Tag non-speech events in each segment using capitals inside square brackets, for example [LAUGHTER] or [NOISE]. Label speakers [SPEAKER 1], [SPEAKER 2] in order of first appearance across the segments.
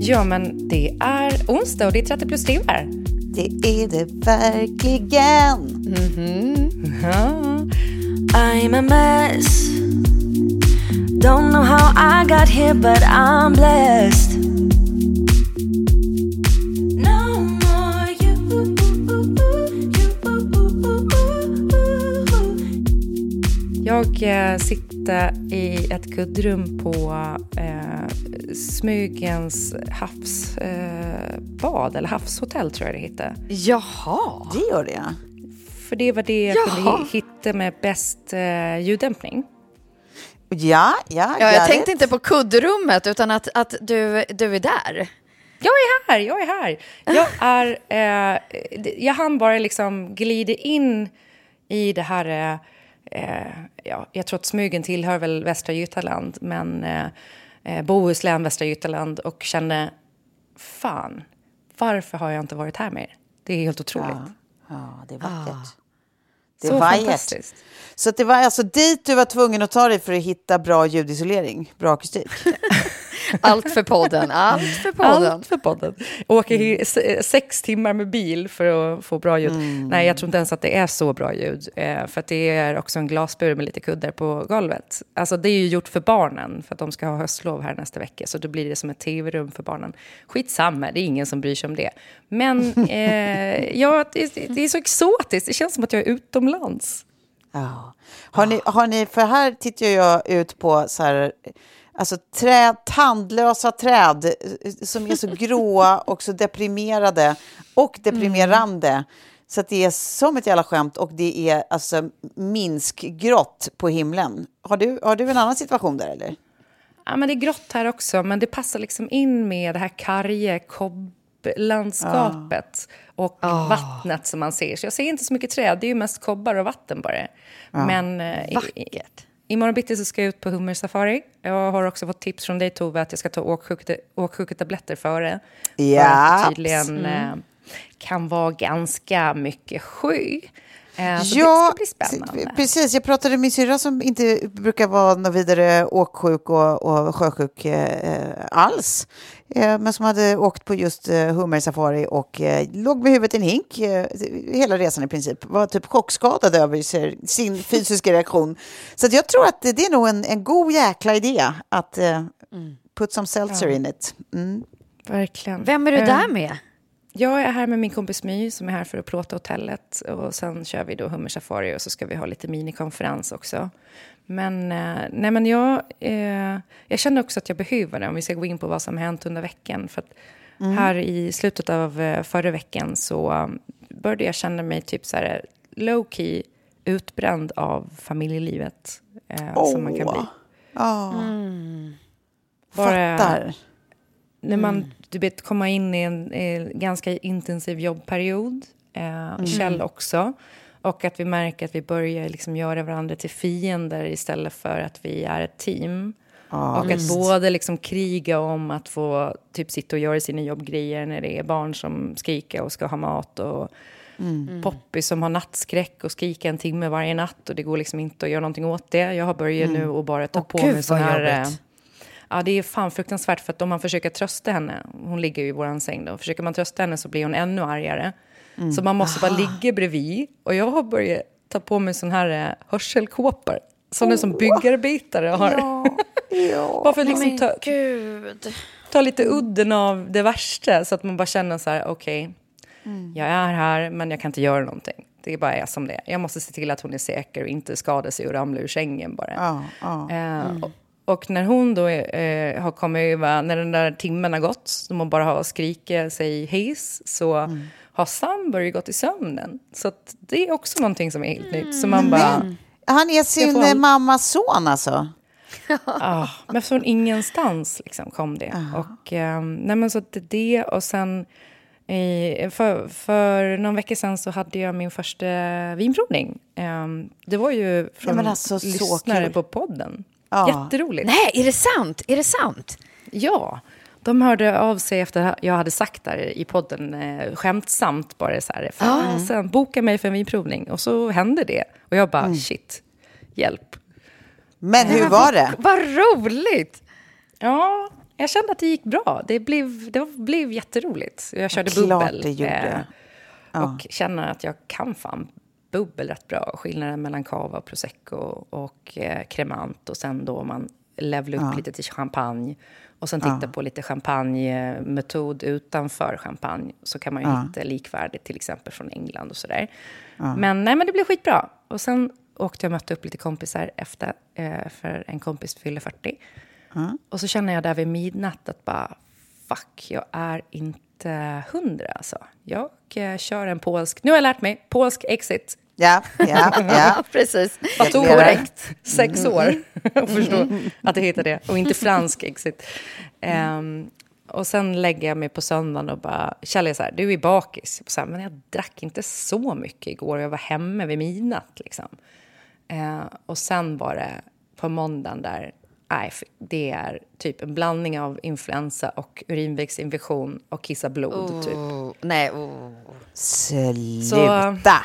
[SPEAKER 1] Ja, men det är onsdag och det är 30 plus timmar.
[SPEAKER 2] Det är det verkligen.
[SPEAKER 3] I'm a mess. Don't know how I got here, but I'm blessed.
[SPEAKER 1] Jag eh, sitter i ett kuddrum på eh, Smygens havsbad, eh, eller havshotell tror jag det heter.
[SPEAKER 4] Jaha.
[SPEAKER 2] Det gör det.
[SPEAKER 1] För det var det jag
[SPEAKER 4] Jaha.
[SPEAKER 1] kunde hi- hitta med bäst eh, ljuddämpning.
[SPEAKER 2] Ja, ja.
[SPEAKER 4] Ja, jag tänkte inte på kuddrummet utan att, att du, du är där.
[SPEAKER 1] Jag är här, jag är här. Jag, [LAUGHS] är, eh, jag hann bara liksom glida in i det här... Eh, eh, ja, jag tror att Smygen tillhör väl Västra Götaland, men eh, Bohuslän, Västra Götaland och kände fan, varför har jag inte varit här mer? Det är helt otroligt.
[SPEAKER 2] Ja, ja det är vackert. Det
[SPEAKER 1] Så fantastiskt.
[SPEAKER 2] Så det var alltså dit du var tvungen att ta dig för att hitta bra ljudisolering, bra akustik. [LAUGHS]
[SPEAKER 4] Allt för podden. Allt för podden.
[SPEAKER 1] Allt för podden. Åker se- sex timmar med bil för att få bra ljud. Nej, jag tror inte ens att det är så bra ljud. Eh, för att det är också en glasbur med lite kuddar på golvet. Alltså det är ju gjort för barnen, för att de ska ha höstlov här nästa vecka. Så då blir det som ett tv-rum för barnen. Skitsamma, det är ingen som bryr sig om det. Men [LAUGHS] eh, ja, det, det är så exotiskt. Det känns som att jag är utomlands.
[SPEAKER 2] Ja. Har, ni, har ni, för här tittar jag ut på så här, alltså träd, tandlösa träd eh, som är så [LAUGHS] gråa och så deprimerade och deprimerande. Så att det är som ett jävla skämt och det är alltså minskgrått på himlen. Har du, har du en annan situation där eller?
[SPEAKER 1] Ja, men det är grått här också, men det passar liksom in med det här karge kobblandskapet och vattnet som man ser. Så jag ser inte så mycket träd, det är ju mest kobbar och vatten bara. Men eh,
[SPEAKER 4] Vackert.
[SPEAKER 1] Imorgon bitti så ska jag ut på hummersafari. Jag har också fått tips från dig Tove att jag ska ta åksjuke- åksjuketabletter före. För
[SPEAKER 2] Ja.
[SPEAKER 1] att det tydligen eh, kan vara ganska mycket sky. Eh, så det ska bli spännande.
[SPEAKER 2] precis. Jag pratade med min syrra som inte brukar vara någon vidare åksjuk och, och sjösjuk eh, alls. Eh, men som hade åkt på just eh, hummersafari och eh, låg med huvudet i en hink eh, hela resan i princip. Var typ chockskadad över sin, sin fysiska reaktion. Så att jag tror att det, är nog en, en god jäkla idé att eh, put some seltzer in it. Mm.
[SPEAKER 1] Verkligen.
[SPEAKER 4] Vem är du
[SPEAKER 1] Eh,
[SPEAKER 4] där med?
[SPEAKER 1] Jag är här med min kompis My som är här för att plåta hotellet. Och sen kör vi då hummersafari och så ska vi ha lite minikonferens också. Men, eh, nej men jag, eh, jag känner också att jag behöver det om vi ska gå in på vad som hänt under veckan. För att här i slutet av eh, förra veckan så eh, började jag känna mig typ så här low key utbränd av familjelivet eh, som man kan bli.
[SPEAKER 2] Ja,
[SPEAKER 1] Bara-
[SPEAKER 2] fattar.
[SPEAKER 1] När man du vet, komma in i en eh, ganska intensiv jobbperiod, eh, Kjell också. Och att vi märker att vi börjar liksom göra varandra till fiender istället för att vi är ett team. och att både liksom kriga om att få typ sitta och göra sina jobbgrejer när det är barn som skriker och ska ha mat. Och Poppy som har nattskräck och skriker en timme varje natt och det går liksom inte att göra någonting åt det. Jag har börjat nu och bara ta
[SPEAKER 4] Åh,
[SPEAKER 1] på
[SPEAKER 4] gud,
[SPEAKER 1] mig sån här...
[SPEAKER 4] jobbigt.
[SPEAKER 1] Ja, det är fan fruktansvärt för att om man försöker trösta henne, hon ligger ju i våran säng då, försöker man trösta henne så blir hon ännu argare. Så man måste bara ligga bredvid. Och jag har börjat ta på mig sån här eh, hörselkåpor. Sådana som byggarbetare har. [LAUGHS] bara för att liksom ta, ta lite udden av det värsta så att man bara känner så här, okej, jag är här men jag kan inte göra någonting. Det bara är som det. Jag måste se till att hon är säker och inte skadar sig och ramlar ur sängen bara.
[SPEAKER 2] Ja, ja.
[SPEAKER 1] Eh, och, och när hon då eh, har kommit över, när den där timmen har gått, som hon bara har skrikit sig hejs, så har Sam börjat gå till sömnen. Så att det är också någonting som är helt nytt. Så man bara,
[SPEAKER 2] Han är sin
[SPEAKER 1] får
[SPEAKER 2] eh, mammas son alltså. [LAUGHS]
[SPEAKER 1] ah, men från ingenstans liksom kom det. Och, ehm, nej men så att det är det och sen i, för, för någon vecka sedan så hade jag min första vinprovning. Ehm, det var ju från
[SPEAKER 2] men alltså, så
[SPEAKER 1] lyssnare på podden.
[SPEAKER 2] Ja.
[SPEAKER 1] Jätteroligt.
[SPEAKER 4] Nej, är det sant? Är det sant?
[SPEAKER 1] Ja, de hörde av sig efter att jag hade sagt där i podden eh, skämtsamt bara så här, fasen, boka mig för en vinprovning. Och så hände det. Och jag bara, shit, hjälp.
[SPEAKER 2] Men hur var det?
[SPEAKER 4] Vad roligt!
[SPEAKER 1] Ja, jag kände att det gick bra. Det blev, det blev jätteroligt. Jag körde
[SPEAKER 2] Klart
[SPEAKER 1] bubbel.
[SPEAKER 2] det gjorde.
[SPEAKER 1] eh, Och känner att jag kan fan bubbel rätt bra. Skillnaden mellan cava och prosecco och eh, cremant. Och sen då man levlar upp lite till champagne. Och sen titta på lite champagnemetod utanför champagne. Så kan man ju hitta likvärdigt till exempel från England och sådär. Men, nej, men det blev skitbra. Och sen åkte jag och mötte upp lite kompisar efter. Eh, för en kompis fyller 40. Och så känner jag där vid midnatt att bara, fuck, jag är inte hundra alltså. Jag eh, kör en polsk, nu har jag lärt mig, polsk exit.
[SPEAKER 2] Ja, ja, ja. [LAUGHS]
[SPEAKER 4] precis.
[SPEAKER 2] Gratulerar.
[SPEAKER 1] korrekt sex år [LAUGHS] att förstå att det heter det. Och inte fransk exit. Ehm, och sen lägger jag mig på söndagen och bara, Kjell är så här, du är bakis. Så här, men jag drack inte så mycket igår, jag var hemma vid midnatt liksom. Eh, och sen var det på måndagen där, nej, det är typ en blandning av influensa och urinvägsinfektion och kissa blod typ.
[SPEAKER 4] Oh, nej, oh.
[SPEAKER 2] Sluta.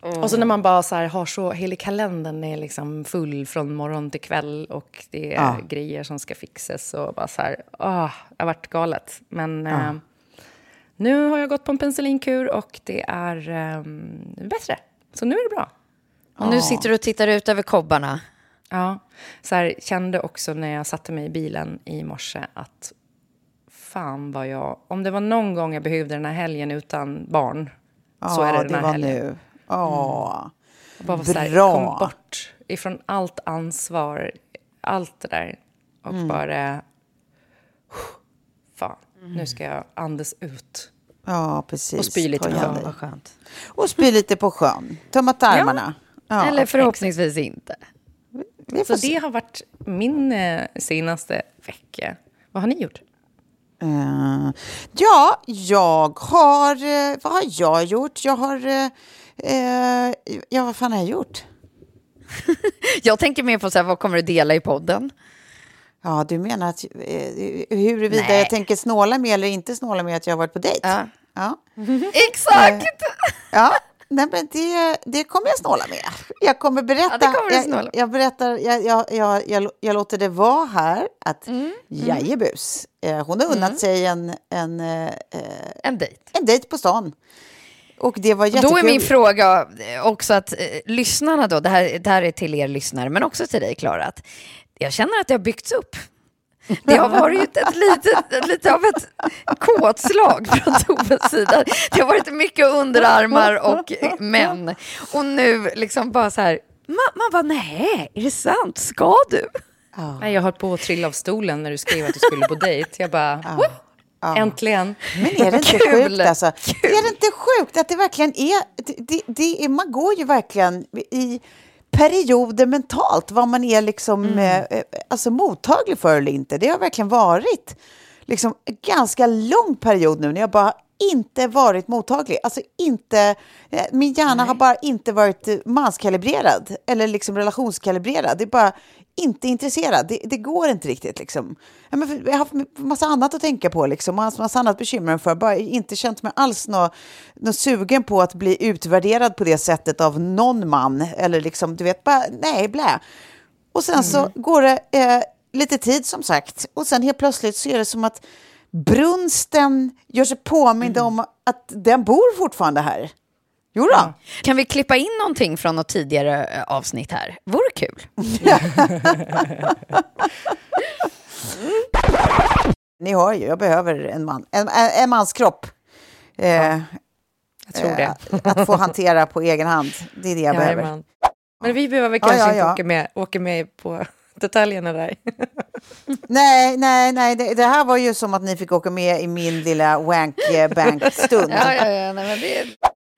[SPEAKER 1] Och så när man bara så här, har så, hela kalendern är liksom full från morgon till kväll och det är
[SPEAKER 2] Ja.
[SPEAKER 1] grejer som ska fixas och bara så här, åh, det har varit galet. Men eh, nu har jag gått på en penicillinkur och det är eh, bättre. Så nu är det bra.
[SPEAKER 4] Och nu sitter du och tittar ut över kobbarna.
[SPEAKER 1] Ja, så här, kände också när jag satte mig i bilen i morse att fan vad jag... Om det var någon gång jag behövde den här helgen utan barn så är det den här helgen.
[SPEAKER 2] nu. Åh.
[SPEAKER 1] Bara var så här,
[SPEAKER 2] Bra.
[SPEAKER 1] kom bort ifrån allt ansvar, allt det där. Och
[SPEAKER 2] Mm.
[SPEAKER 1] bara... Fan, nu ska jag andas ut.
[SPEAKER 2] Ja, precis.
[SPEAKER 1] Och spy lite på sjön.
[SPEAKER 4] skönt.
[SPEAKER 2] Och spy lite på sjön. Tömma tarmarna. Ja.
[SPEAKER 4] Eller förhoppningsvis inte.
[SPEAKER 2] vi får
[SPEAKER 1] Så
[SPEAKER 2] se.
[SPEAKER 1] det har varit min eh, senaste vecka. Vad har ni gjort?
[SPEAKER 2] Eh, ja, jag har... eh, vad har jag gjort? Jag har... eh, eh, ja, vad fan har jag gjort? [LAUGHS]
[SPEAKER 4] Jag tänker mer på så här, vad kommer du dela i podden?
[SPEAKER 2] Ja, du menar att eh, huruvida
[SPEAKER 4] Nej.
[SPEAKER 2] jag tänker snåla med eller inte snåla med att jag har varit på dejt?
[SPEAKER 4] Ja.
[SPEAKER 2] Ja. [LAUGHS]
[SPEAKER 4] Exakt!
[SPEAKER 2] Ja, nej, men det, det kommer jag snåla med. Jag kommer berätta.
[SPEAKER 4] Ja, kommer
[SPEAKER 2] jag, jag, berättar, jag, jag, jag, jag, låter det vara här att
[SPEAKER 4] Mm.
[SPEAKER 2] jajebus, eh, hon har unnat sig en, en, eh, eh,
[SPEAKER 4] En dejt.
[SPEAKER 2] en dejt på stan. Och det var jättekul.
[SPEAKER 4] Då är min fråga också att eh, lyssnarna då, det här, det här är till er lyssnare, men också till dig Klara, att jag känner att det har byggts upp. Det har varit ett [LAUGHS] litet, lite av ett kåtslag från Toves sida. Det har varit mycket underarmar och män. Och nu liksom bara så här, man, man bara nej, är det sant? Ska du?
[SPEAKER 1] Nej, jag höll på att trilla av stolen när du skrev att du skulle på dejt. Jag bara, "Woo! äntligen.
[SPEAKER 2] Men är det inte
[SPEAKER 4] Kul.
[SPEAKER 2] sjukt alltså? Är det inte sjukt att det verkligen är, det, det, det är... Man går ju verkligen i perioder mentalt vad man är liksom
[SPEAKER 4] Mm.
[SPEAKER 2] eh, eh, alltså mottaglig för eller inte. Det har verkligen varit liksom ganska lång period nu när jag bara inte varit mottaglig. Alltså inte, eh, min hjärna har bara inte varit manskalibrerad eller liksom relationskalibrerad. Det är bara inte intresserad. Det, det går inte riktigt. Liksom. Jag har haft massa annat att tänka på liksom, och massa annat mig för. Bara inte känt mig alls nå, nå sugen på att bli utvärderad på det sättet av någon man. Eller liksom, du vet, bara nej, blä. Och sen så går det eh, lite tid som sagt. Och sen helt plötsligt så är det som att brunsten gör sig påmind om att den bor fortfarande här. Jo då.
[SPEAKER 4] Kan vi klippa in någonting från något tidigare eh, avsnitt här? Vore kul. [LAUGHS]
[SPEAKER 2] Ni hör ju, jag behöver en man. En, en, mans kropp. Eh,
[SPEAKER 1] Jag tror det.
[SPEAKER 2] eh, att få hantera på egen hand. Det är det jag [LAUGHS] behöver.
[SPEAKER 1] Jajamän. Men vi behöver
[SPEAKER 2] Ja,
[SPEAKER 1] kanske
[SPEAKER 2] ja,
[SPEAKER 1] inte
[SPEAKER 2] ja.
[SPEAKER 1] åka med, åka med på detaljerna där. [LAUGHS]
[SPEAKER 2] Nej, nej, nej. Det, det här var ju som att ni fick åka med i min lilla wank-bank-stund. [LAUGHS]
[SPEAKER 4] Ja, ja, ja. Nej, men det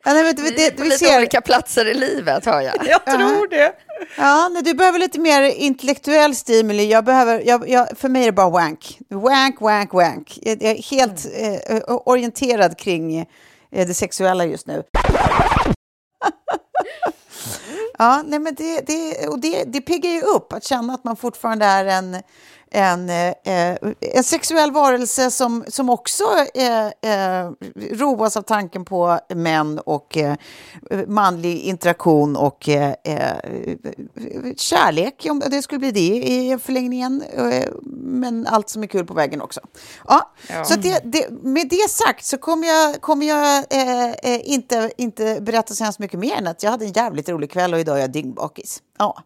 [SPEAKER 2] Ja, nej, men det, det,
[SPEAKER 4] på
[SPEAKER 2] vi
[SPEAKER 4] lite
[SPEAKER 2] ser,
[SPEAKER 4] olika platser i livet, har jag. [LAUGHS]
[SPEAKER 1] Jag tror det.
[SPEAKER 2] ja, nej, du behöver lite mer intellektuell stimuli. Jag behöver, jag, jag, för mig är det bara wank. Wank, wank, wank. Jag, jag är helt eh, orienterad kring eh, det sexuella just nu. Ja, nej men det, det, och det, det piggar ju upp att känna att man fortfarande är en, en, eh, en sexuell varelse som, som också eh, eh, roas av tanken på män och eh, manlig interaktion och eh, eh, kärlek, om det skulle bli det i förlängningen. Eh, men allt som är kul på vägen också. Ja, Så att det, det, med det sagt så kommer jag, kommer jag eh, eh, inte, inte berätta så hemskt mycket mer än att jag hade en jävligt rolig kväll och idag är jag dyngbakis. Ja.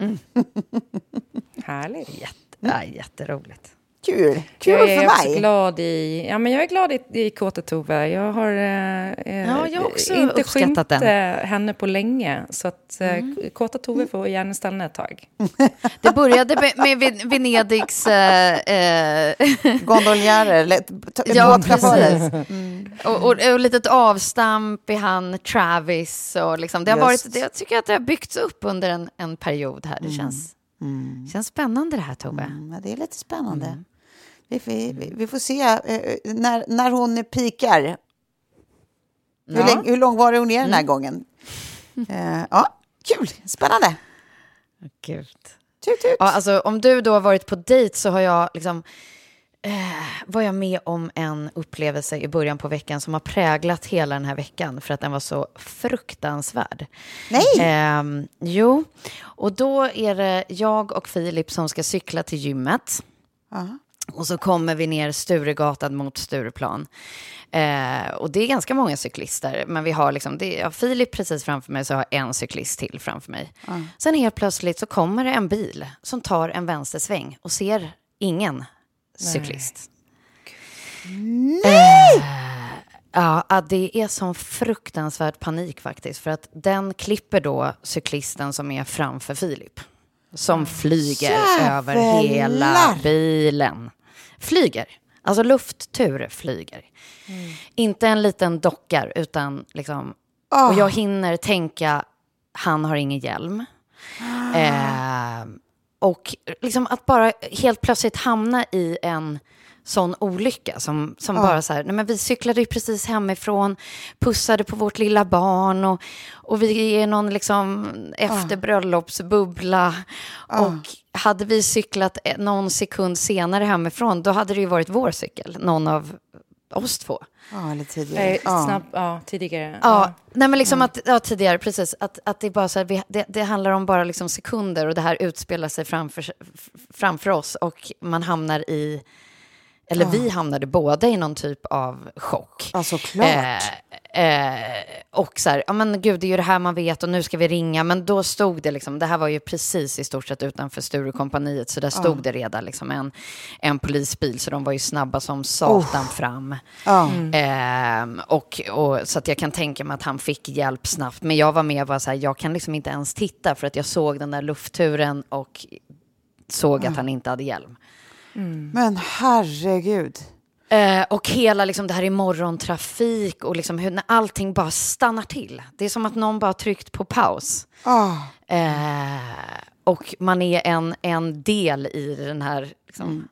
[SPEAKER 2] [LAUGHS]
[SPEAKER 1] Härligt.
[SPEAKER 4] Jätte, ja, jätteroligt.
[SPEAKER 2] Kul, kul
[SPEAKER 1] jag är
[SPEAKER 2] för
[SPEAKER 1] också
[SPEAKER 2] mig.
[SPEAKER 1] glad i, ja, men jag är glad i, i Kåte Tove. Jag har eh, eh,
[SPEAKER 4] Ja, jag också
[SPEAKER 1] inte skymt
[SPEAKER 4] den.
[SPEAKER 1] henne på länge. Så att eh, Kåta Tove får gärna stanna ett tag. [LAUGHS]
[SPEAKER 4] Det började med, med Ven- Venedigs... Eh, eh, [LAUGHS]
[SPEAKER 2] Gondoljärer,
[SPEAKER 4] Ja,
[SPEAKER 2] båtchaufförer.
[SPEAKER 4] och, och, och litet avstamp i han Travis. Och liksom, det har
[SPEAKER 2] Just.
[SPEAKER 4] varit, det, jag tycker att det har byggts upp under en, en period här. Det känns, känns spännande det här, Tove.
[SPEAKER 2] Mm, ja, det är lite spännande. Vi, vi, vi, får se eh, när, när hon pikar. Hur,
[SPEAKER 4] Ja.
[SPEAKER 2] länge, hur lång var hon är den här gången? Eh, ja, kul, spännande.
[SPEAKER 4] Gud.
[SPEAKER 2] Tut, tut.
[SPEAKER 4] Ja, alltså, om du då har varit på dejt så har jag liksom... Eh, var jag med om en upplevelse i början på veckan som har präglat hela den här veckan för att den var så fruktansvärd.
[SPEAKER 2] Nej!
[SPEAKER 4] Ehm, jo, och då är det jag och Filip som ska cykla till gymmet.
[SPEAKER 2] Ja.
[SPEAKER 4] Och så kommer vi ner Sturegatan mot Stureplan. Eh, och det är ganska många cyklister, men vi har liksom, det är Filip precis framför mig, så har jag en cyklist till framför mig. Sen helt plötsligt så kommer det en bil som tar en vänstersväng och ser ingen cyklist. Eh, ja, ja, det är sån fruktansvärd panik faktiskt, för att den klipper då cyklisten som är framför Filip. Som flyger över hela
[SPEAKER 2] Jävlar!
[SPEAKER 4] bilen. Flyger. Alltså lufttur flyger. Inte en liten dockar, utan liksom... Och jag hinner tänka, han har ingen hjälm. Eh, och liksom att bara helt plötsligt hamna i en sån olycka som, som bara så här, nej men vi cyklade ju precis hemifrån, pussade på vårt lilla barn och, och vi är någon liksom efter bröllopsbubbla. Och hade vi cyklat eh, någon sekund senare hemifrån, då hade det ju varit vår cykel, någon av oss två.
[SPEAKER 2] Ja, eller tidigare.
[SPEAKER 1] Eh,
[SPEAKER 2] Ja.
[SPEAKER 1] snabb, ja, tidigare.
[SPEAKER 4] Ja, nej men liksom att, ja, tidigare, precis, att, att det är bara så här, vi, det, det handlar om bara liksom sekunder och det här utspelar sig framför, framför oss och man hamnar i, eller vi hamnade båda i någon typ av chock.
[SPEAKER 2] Ja, såklart.
[SPEAKER 4] Eh, eh, och så här, ja men gud, det är ju det här man vet och nu ska vi ringa. Men då stod det liksom, det här var ju precis i stort sett utanför Sturecompagniet, så där stod det redan liksom en, en polisbil, så de var ju snabba som satan fram.
[SPEAKER 2] Ja.
[SPEAKER 4] Ehm, och, och, så att jag kan tänka mig att han fick hjälp snabbt. Men jag var med och var så här, jag kan liksom inte ens titta för att jag såg den där luftturen och såg att han inte hade hjälm.
[SPEAKER 2] Men herregud.
[SPEAKER 4] Eh, och hela liksom, det här i morgontrafik och liksom hur, när allting bara stannar till. Det är som att någon bara tryckt på paus.
[SPEAKER 2] Ah.
[SPEAKER 4] Eh, och man är en, en del i den här liksom,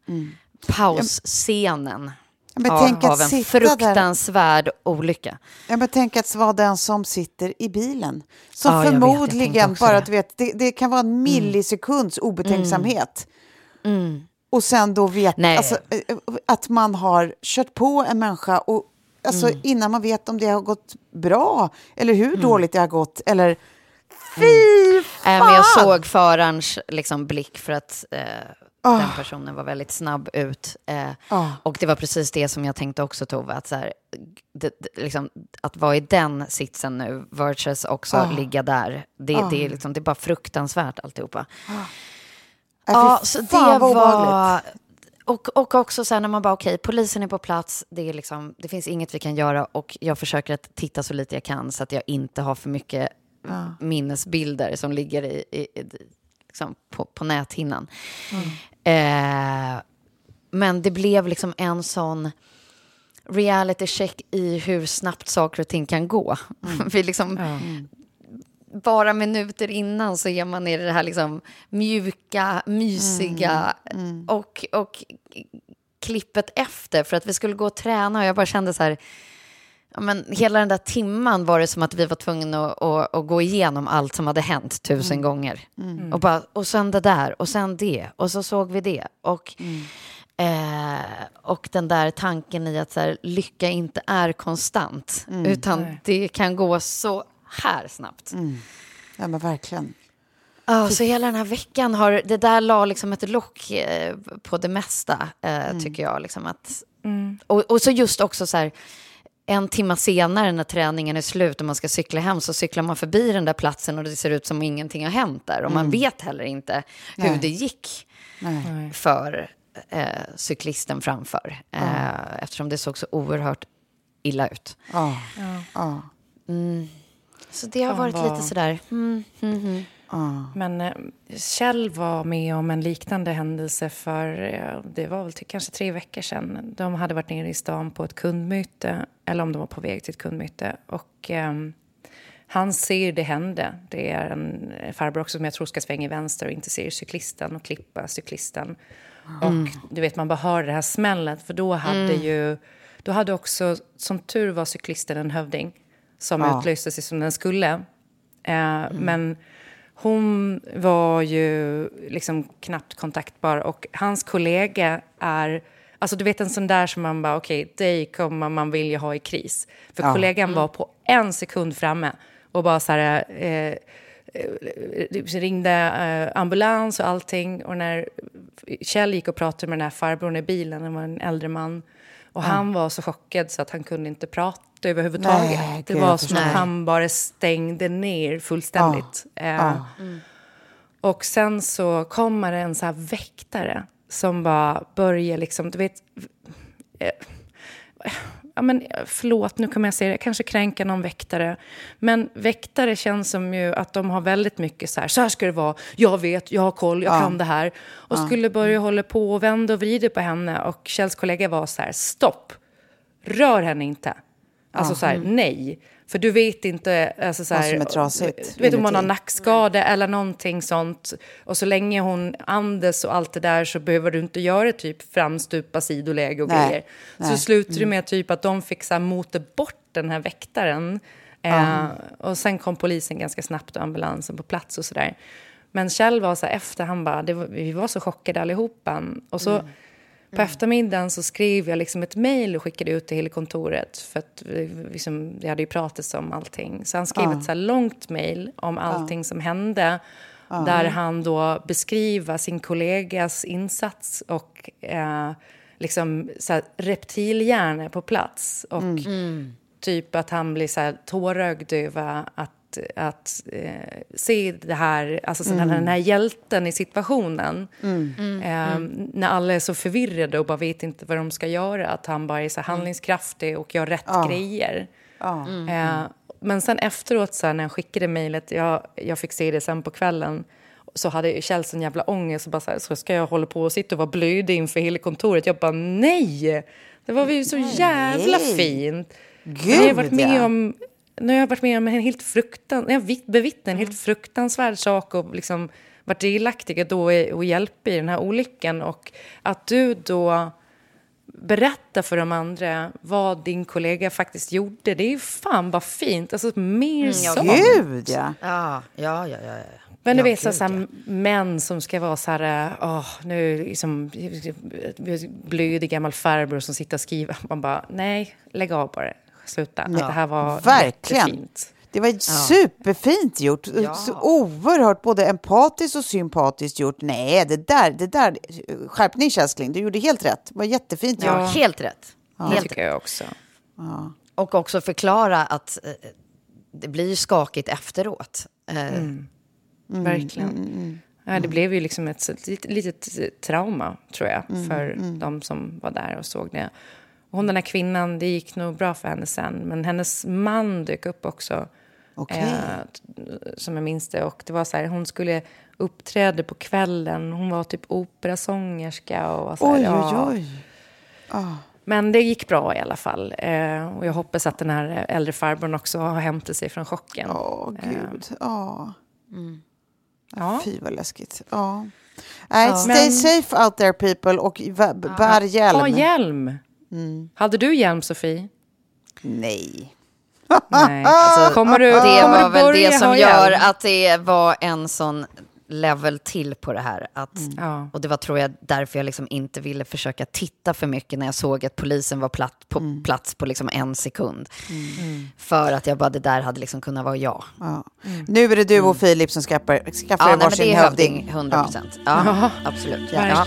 [SPEAKER 4] pausscenen.
[SPEAKER 2] Ja, men
[SPEAKER 4] av,
[SPEAKER 2] tänk att
[SPEAKER 4] av en
[SPEAKER 2] sitta där-
[SPEAKER 4] fruktansvärd olycka.
[SPEAKER 2] Ja, men tänk att vara den som sitter i bilen. Som
[SPEAKER 4] Ja, jag vet, jag tänkte
[SPEAKER 2] förmodligen
[SPEAKER 4] också
[SPEAKER 2] bara,
[SPEAKER 4] det.
[SPEAKER 2] du vet, det, det kan vara en millisekunds obetänksamhet. Och sen då vet alltså, eh, att man har kört på en människa och alltså,
[SPEAKER 4] Mm.
[SPEAKER 2] innan man vet om det har gått bra eller hur dåligt det har gått. Eller fy
[SPEAKER 4] Äh, men jag
[SPEAKER 2] fan!
[SPEAKER 4] såg förarens liksom, blick för att eh,
[SPEAKER 2] Ah.
[SPEAKER 4] den personen var väldigt snabb ut. Eh,
[SPEAKER 2] Ah.
[SPEAKER 4] Och det var precis det som jag tänkte också Tove, att, så här, det, det, liksom, att vara i den sitsen nu versus också
[SPEAKER 2] Ah.
[SPEAKER 4] ligga där. Det, det, är liksom, det är bara fruktansvärt alltihopa.
[SPEAKER 2] Ja,
[SPEAKER 4] Ja,
[SPEAKER 2] fy
[SPEAKER 4] så det var... Och, och också så här när man bara, okej, polisen är på plats, det, är liksom, det finns inget vi kan göra och jag försöker att titta så lite jag kan så att jag inte har för mycket minnesbilder som ligger i, i, i, liksom på, på näthinnan. Eh, men det blev liksom en sån reality check i hur snabbt saker och ting kan gå. [LAUGHS] Vi liksom, bara minuter innan så är man i det här liksom mjuka, mysiga Och, och klippet efter. För att vi skulle gå och träna och jag bara kände så här Ja, men hela den där timman var det som att vi var tvungna att, att, att gå igenom allt som hade hänt tusen gånger. Och, bara, och sen det där, och sen det, och så såg vi det. Och, eh, och den där tanken i att så här, lycka inte är konstant, utan det kan gå så här snabbt.
[SPEAKER 2] Ja, men verkligen.
[SPEAKER 4] Ja, så hela den här veckan har, det där la liksom ett lock eh, på det mesta, eh, tycker jag. Liksom att, och, och så just också så här, en timme senare när träningen är slut och man ska cykla hem så cyklar man förbi den där platsen och det ser ut som ingenting har hänt där. Och man vet heller inte hur
[SPEAKER 2] Nej.
[SPEAKER 4] det gick för eh, cyklisten framför. Eh, eftersom det såg så oerhört illa ut.
[SPEAKER 2] Ja. Ja.
[SPEAKER 4] Så det har varit
[SPEAKER 1] vad-
[SPEAKER 4] lite sådär, mm, mm, mm.
[SPEAKER 1] Men eh, Kjell var med om en liknande händelse för, eh, det var väl till kanske tre veckor sedan. De hade varit nere i stan på ett kundmöte, eller om de var på väg till ett kundmöte. Och ehm, han ser det hända. Det är en farbror också som jag tror ska svänga i vänster och inte ser cyklisten och klippa cyklisten. Och du vet, man bara hör det här smället, för då hade ju, då hade också, som tur var cyklisten en hövding som
[SPEAKER 2] Ja.
[SPEAKER 1] utlöste sig som den skulle. Eh, Men hon var ju liksom knappt kontaktbar och hans kollega är... Alltså du vet en sån där som man bara, okej, dig kommer man vilja ha i kris. För
[SPEAKER 2] Ja.
[SPEAKER 1] kollegan var på en sekund framme och bara så här... Eh, eh, ringde eh, ambulans och allting. Och när Kjell gick och pratade med den här farbrorn i bilen, det var en äldre man. Och han var så chockad så att han kunde inte prata överhuvudtaget.
[SPEAKER 2] Nej,
[SPEAKER 1] det var som att han bara stängde ner fullständigt. Eh, Och sen så kommer det en så här väktare som bara börjar liksom, du vet... eh, Ja, men, eh, förlåt, nu kommer jag säga det, jag kanske kränka någon väktare. Men väktare känns som ju att de har väldigt mycket så här, så här ska det vara, jag vet, jag har koll, jag kan det här. Och skulle börja hålla på och vända och vrida på henne. Och Kjells kollega var så här, stopp, rör henne inte. Alltså så här, nej. För du vet inte... Alltså så
[SPEAKER 2] Vad
[SPEAKER 1] här,
[SPEAKER 2] som är trasigt
[SPEAKER 1] Du vet om hon har nackskada eller någonting sånt. Och så länge hon andas och allt det där så behöver du inte göra typ framstupa sidoläge och
[SPEAKER 2] Nej,
[SPEAKER 1] grejer. Så
[SPEAKER 2] nej.
[SPEAKER 1] slutade det med typ att de fick så här mota bort den här väktaren. Eh, och sen kom polisen ganska snabbt och ambulansen på plats och sådär. Men Kjell var så här efter, han bara, var, vi var så chockade allihopa. Och så på eftermiddagen så skrev jag liksom ett mejl och skickade ut till hela kontoret. För att vi, liksom, det hade ju pratats om allting. Så han skrev ett så här långt mejl om allting som hände. Där han då beskriver sin kollegas insats och eh, liksom så här reptilhjärna på plats. Och typ att han blir så här tårögd över att, att eh, se det här, alltså så den, här, den här hjälten i situationen. Eh, När alla är så förvirrade och bara vet inte vad de ska göra. Att han bara är så här handlingskraftig och gör rätt grejer. Eh, men sen efteråt, så här, när jag skickade mejlet, jag, jag fick se det sen på kvällen, så hade Kjell sån jävla ångest. Och bara så, här, så ska jag hålla på och sitta och vara blödig inför hela kontoret? Jag bara nej! Det var ju så jävla fint.
[SPEAKER 2] Gud,
[SPEAKER 1] nu har jag varit med
[SPEAKER 2] ja.
[SPEAKER 1] om nu har jag varit med om en helt fruktan, jag bevittnat en helt fruktansvärd sak och liksom varit delaktiga då i- och hjälpa i den här olyckan. Och att du då berättar för de andra vad din kollega faktiskt gjorde, det är fan vad fint. Alltså mer sånt.
[SPEAKER 2] Gud, ja.
[SPEAKER 4] Ja, ja, ja, ja. ja.
[SPEAKER 1] Men du
[SPEAKER 4] Ja,
[SPEAKER 1] vet, så,
[SPEAKER 4] gud,
[SPEAKER 1] så här, män som ska vara så här, åh, nu liksom, blödig gammal farbror som sitter och skriver. Man bara, nej, lägg av bara, sluta. Det här var
[SPEAKER 2] verkligen.
[SPEAKER 1] jättefint.
[SPEAKER 2] Det var superfint gjort. Så oerhört både empatiskt och sympatiskt gjort. Nej, det där, det där, skärpning Käskling, du gjorde helt rätt. Det var jättefint
[SPEAKER 4] Ja,
[SPEAKER 2] gjort.
[SPEAKER 4] helt rätt.
[SPEAKER 1] Det
[SPEAKER 4] Helt
[SPEAKER 1] tycker jag också.
[SPEAKER 4] Och också förklara att eh, det blir ju skakigt efteråt. Eh,
[SPEAKER 1] Mm. Verkligen. Ja, det blev ju liksom ett, litet, litet trauma, tror jag, för de som var där och såg det. Hon, den här kvinnan, det gick nog bra för henne sen, men hennes man dök upp också.
[SPEAKER 2] Okej.
[SPEAKER 1] Eh, som jag minns det. Och det var så här, hon skulle uppträda på kvällen. Hon var typ operasångerska. Och var så här,
[SPEAKER 2] Oj,
[SPEAKER 1] ja.
[SPEAKER 2] oj, oj.
[SPEAKER 1] Men det gick bra i alla fall. Eh, och jag hoppas att den här äldre farbrorn också har hämtat sig från chocken.
[SPEAKER 2] Åh, gud. Ja.
[SPEAKER 1] Ja.
[SPEAKER 2] Fy vad läskigt. Ja. Nej, stay
[SPEAKER 1] Men-
[SPEAKER 2] safe out there people och bär hjälm.
[SPEAKER 1] Ha hjälm! Hade du hjälm, Sofie?
[SPEAKER 2] Nej.
[SPEAKER 1] Nej. [LAUGHS]
[SPEAKER 4] alltså,
[SPEAKER 1] kommer du,
[SPEAKER 4] det
[SPEAKER 1] kommer
[SPEAKER 4] var
[SPEAKER 1] du
[SPEAKER 4] väl det som gör
[SPEAKER 1] hjälm?
[SPEAKER 4] att det var en sån level till på det här. Att,
[SPEAKER 1] Ja.
[SPEAKER 4] Och det var tror jag därför jag liksom inte ville försöka titta för mycket när jag såg att polisen var platt, på plats på liksom en sekund. För att jag bara, det där hade liksom kunnat vara jag.
[SPEAKER 2] Ja. Nu är det du och Filip som skaffar, skaffar
[SPEAKER 4] Ja, nej,
[SPEAKER 2] varsin
[SPEAKER 4] hövding,
[SPEAKER 2] hövding.
[SPEAKER 4] 100 procent. Ja. absolut. Ja.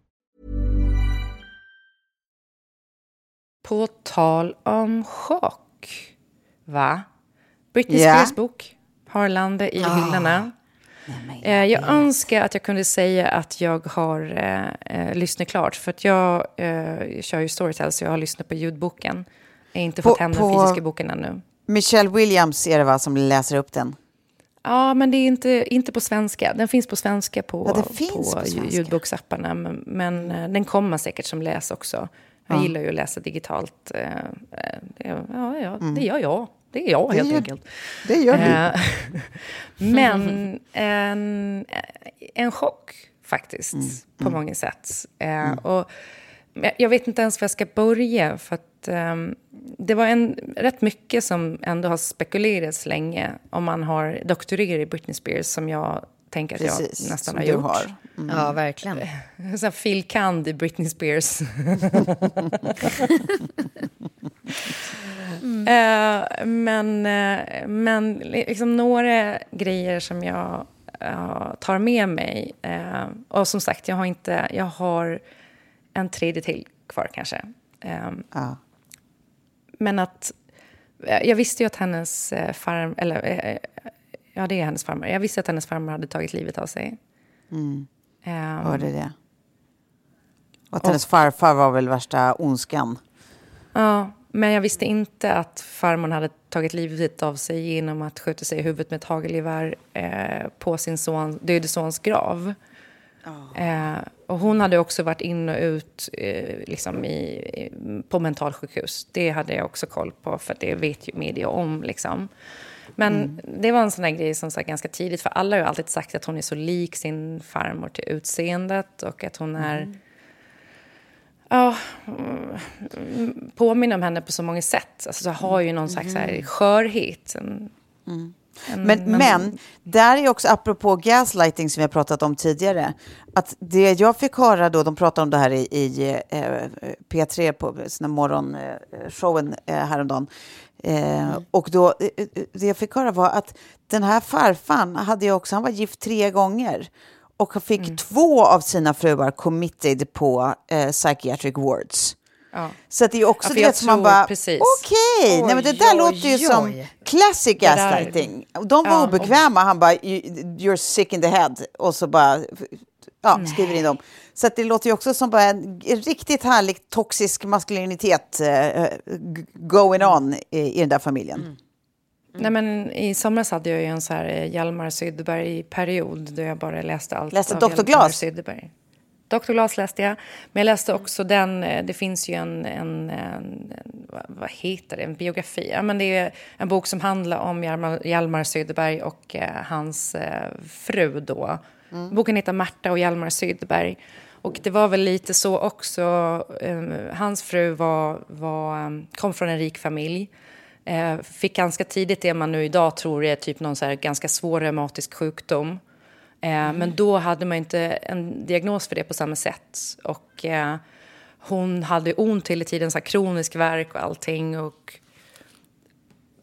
[SPEAKER 1] På tal om chock, va? Britney
[SPEAKER 2] Ja.
[SPEAKER 1] Spears bok, Harlande i hyllorna. Eh, jag önskar att jag kunde säga att jag har eh, eh, lyssnat klart. För att jag eh, kör ju Storytel, så jag har lyssnat på ljudboken. Jag har inte
[SPEAKER 2] På-
[SPEAKER 1] fått hem den
[SPEAKER 2] på-
[SPEAKER 1] fysiska boken ännu.
[SPEAKER 2] Michelle Williams är det va, som läser upp den?
[SPEAKER 1] Ja, men det är inte, inte på svenska. Den finns på svenska på,
[SPEAKER 2] Ja, på
[SPEAKER 1] på
[SPEAKER 2] svenska.
[SPEAKER 1] ljudboksapparna. Men, men eh, den kommer säkert som läs också. Jag gillar ju att läsa digitalt. eh, eh, det- Ja, ja, det gör jag. Det är jag helt
[SPEAKER 2] gör-
[SPEAKER 1] enkelt.
[SPEAKER 2] Det gör du.
[SPEAKER 1] Eh, [LAUGHS] Men [LAUGHS] en, en chock faktiskt, på många sätt. Eh, Och jag- vet inte ens var jag ska börja. För att, ehm, det var en, rätt mycket som ändå har spekulerats länge. Om man har doktorerat i Britney Spears, som jag tänker att
[SPEAKER 2] Precis,
[SPEAKER 1] jag nästan har
[SPEAKER 2] du
[SPEAKER 1] gjort.
[SPEAKER 2] har.
[SPEAKER 4] ja, verkligen. [LAUGHS]
[SPEAKER 1] Så här Phil Kand i Britney Spears. [LAUGHS] Eh, men, eh, men liksom några grejer som jag eh, tar med mig. och som sagt, jag har, inte, jag har en tredje till kvar kanske.
[SPEAKER 2] Ja.
[SPEAKER 1] men att... Jag visste ju att hennes farm... Eller, ja, det är hennes farmor. Jag visste att hennes farmor hade tagit livet av sig. Eh,
[SPEAKER 2] Hörde det. Och att hennes farfar var väl värsta ondskan.
[SPEAKER 1] Ja, men jag visste inte att farmor hade tagit livet av sig genom att skjuta sig i huvudet med ett hagelgevär eh, på sin son, döde sons grav. Eh, och hon hade också varit in och ut eh, liksom i, på mentalsjukhus. Det hade jag också koll på, för det vet ju media om. Liksom. Men det var en sån där grej som sa ganska tidigt, för alla har ju alltid sagt att hon är så lik sin farmor till utseendet och att hon är... Ja, mm, påminner om henne på så många sätt. Alltså, så har ju någon slags så här skörhet. En, en-
[SPEAKER 2] Men, men där är också, apropå gaslighting som vi har pratat om tidigare, att det jag fick höra då, de pratade om det här i, i eh, P3 på sina morgonshowen eh, häromdagen, eh, och då, eh, eh, det jag fick höra var att den här farfan hade ju också, han var gift tre gånger och fick två av sina fruar committed på eh, psychiatric wards.
[SPEAKER 1] ja.
[SPEAKER 2] Så det är också
[SPEAKER 1] Ja,
[SPEAKER 2] det
[SPEAKER 1] jag
[SPEAKER 2] som man bara, okej, nej men det där
[SPEAKER 4] Oj,
[SPEAKER 2] låter ju
[SPEAKER 4] oj,
[SPEAKER 2] som classic gaslighting. Och De var
[SPEAKER 1] Ja, och-
[SPEAKER 2] obekväma, han bara, "You- you're sick in the head. Och så bara, ja, skriver in dem. Så att det låter ju också som bara en riktigt härlig toxisk maskulinitet g- going on i, i den där familjen.
[SPEAKER 1] Mm. Nej, men I somras hade jag ju en så här eh, Hjalmar Sydberg-period då jag bara läste allt
[SPEAKER 2] Läste
[SPEAKER 1] av
[SPEAKER 2] Dr.
[SPEAKER 1] Hjalmar
[SPEAKER 2] Glas?
[SPEAKER 1] Sydberg. Dr. Glas läste jag, men jag läste också den, eh, det finns ju en, en, en, en vad- heter det, en biografi. Ja, men det är en bok som handlar om Hjalmar, Hjalmar Sydberg och eh, hans eh, fru då. Boken heter Märta och Hjalmar Sydberg. Och det var väl lite så också, eh, hans fru var, var, eh, kom från en rik familj. Eh, fick ganska tidigt det man nu idag tror är typ någon så ganska svår reumatisk sjukdom. Eh, Men då hade man inte en diagnos för det på samma sätt. Och eh, hon hade ont hela tiden, så här kronisk värk och allting. Och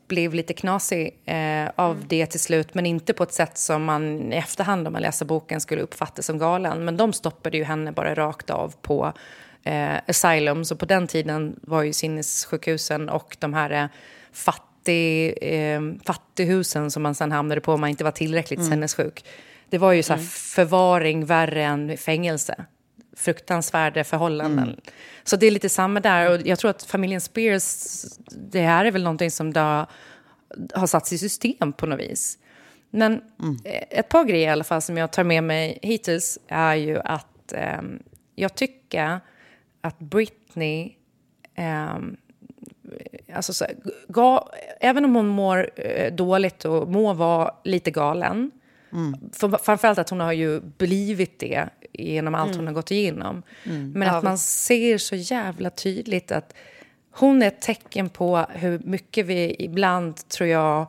[SPEAKER 1] blev lite knasig eh, av det till slut, men inte på ett sätt som man i efterhand om man läser boken skulle uppfatta som galen. Men de stoppade ju henne bara rakt av på eh, Asylum. Så på den tiden var ju sinnessjukhusen och de här eh, fattig, eh, fattighusen som man sen hamnade på om man inte var tillräckligt sinnessjuk. Det var ju så här förvaring värre än fängelse. Fruktansvärda förhållanden. Så det är lite samma där. Och jag tror att familjen Spears, det här är väl någonting som det har, satts i system på något vis. Men eh, ett par grejer i alla fall som jag tar med mig hittills är ju att ehm, jag tycker att Britney ehm, alltså så, ga, även om hon mår eh, dåligt och må vara lite galen, för, framförallt att hon har ju blivit det genom allt hon har gått igenom. Men att man ser så jävla tydligt att hon är ett tecken på hur mycket vi ibland, tror jag,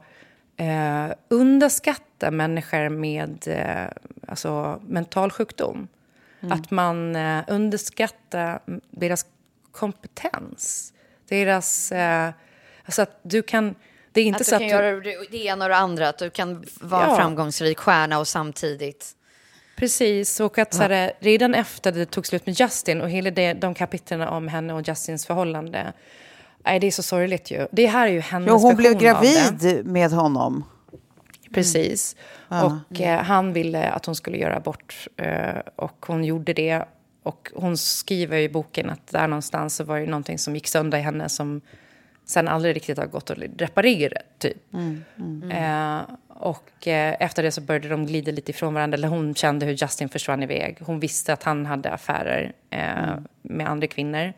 [SPEAKER 1] eh, underskattar människor med eh, alltså, mental sjukdom. Att man eh, underskattar deras kompetens. Deras... Eh, alltså att du kan... Det är inte
[SPEAKER 4] Att
[SPEAKER 1] så
[SPEAKER 4] du
[SPEAKER 1] att
[SPEAKER 4] kan
[SPEAKER 1] du,
[SPEAKER 4] göra det ena och det andra, att du kan vara en
[SPEAKER 1] Ja.
[SPEAKER 4] framgångsrik stjärna och samtidigt...
[SPEAKER 1] Precis, och att så här, redan efter det tog slut med Justin och hela det, de kapitlen om henne och Justins förhållande. Nej, det är så sorgligt ju. Det här är ju hennes
[SPEAKER 2] Jo, hon blev gravid med honom.
[SPEAKER 1] Precis. Och eh, han ville att hon skulle göra abort eh, och hon gjorde det. Och hon skriver i boken att där någonstans så var det någonting som gick sönder i henne som sen aldrig riktigt har gått att reparera, typ. Eh, och eh, efter det så började de glida lite ifrån varandra. Eller hon kände hur Justin försvann iväg. Hon visste att han hade affärer eh, med andra kvinnor.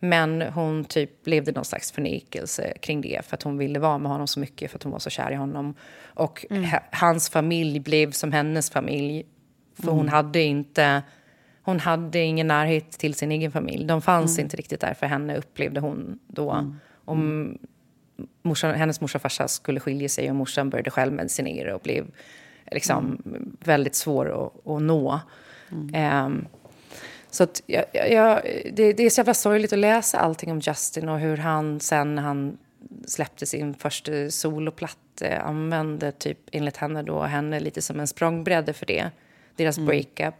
[SPEAKER 1] Men hon typ levde någon slags förnekelse kring det för att hon ville vara med honom så mycket för att hon var så kär i honom. Och ha- hans familj blev som hennes familj. För hon hade inte... Hon hade ingen närhet till sin egen familj. De fanns inte riktigt där för henne, upplevde hon då. Om morsan, hennes morsa och farsa skulle skilja sig och morsan började självmedicinera och blev liksom väldigt svår att, att nå. Ehm, så att jag, jag, det, det är så jävla sorgligt att läsa allting om Justin och hur han sen när han släppte sin första soloplatta använde typ enligt henne då henne lite som en språngbräda för det. Deras breakup.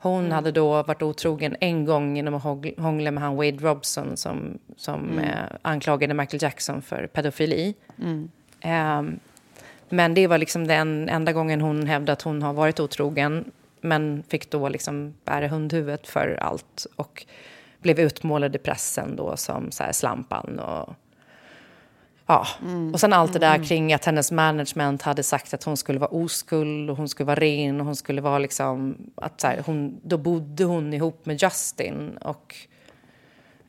[SPEAKER 1] Hon hade då varit otrogen en gång genom att hångla med han Wade Robson som, som eh, anklagade Michael Jackson för pedofili. Ehm, men det var liksom den enda gången hon hävdade att hon har varit otrogen. men fick då liksom bära hundhuvudet för allt och blev utmålad i pressen då som så här slampan och Ja, och sen allt det där kring att hennes management hade sagt att hon skulle vara oskuld och hon skulle vara ren och hon skulle vara liksom... Att så här, hon, då bodde hon ihop med Justin och...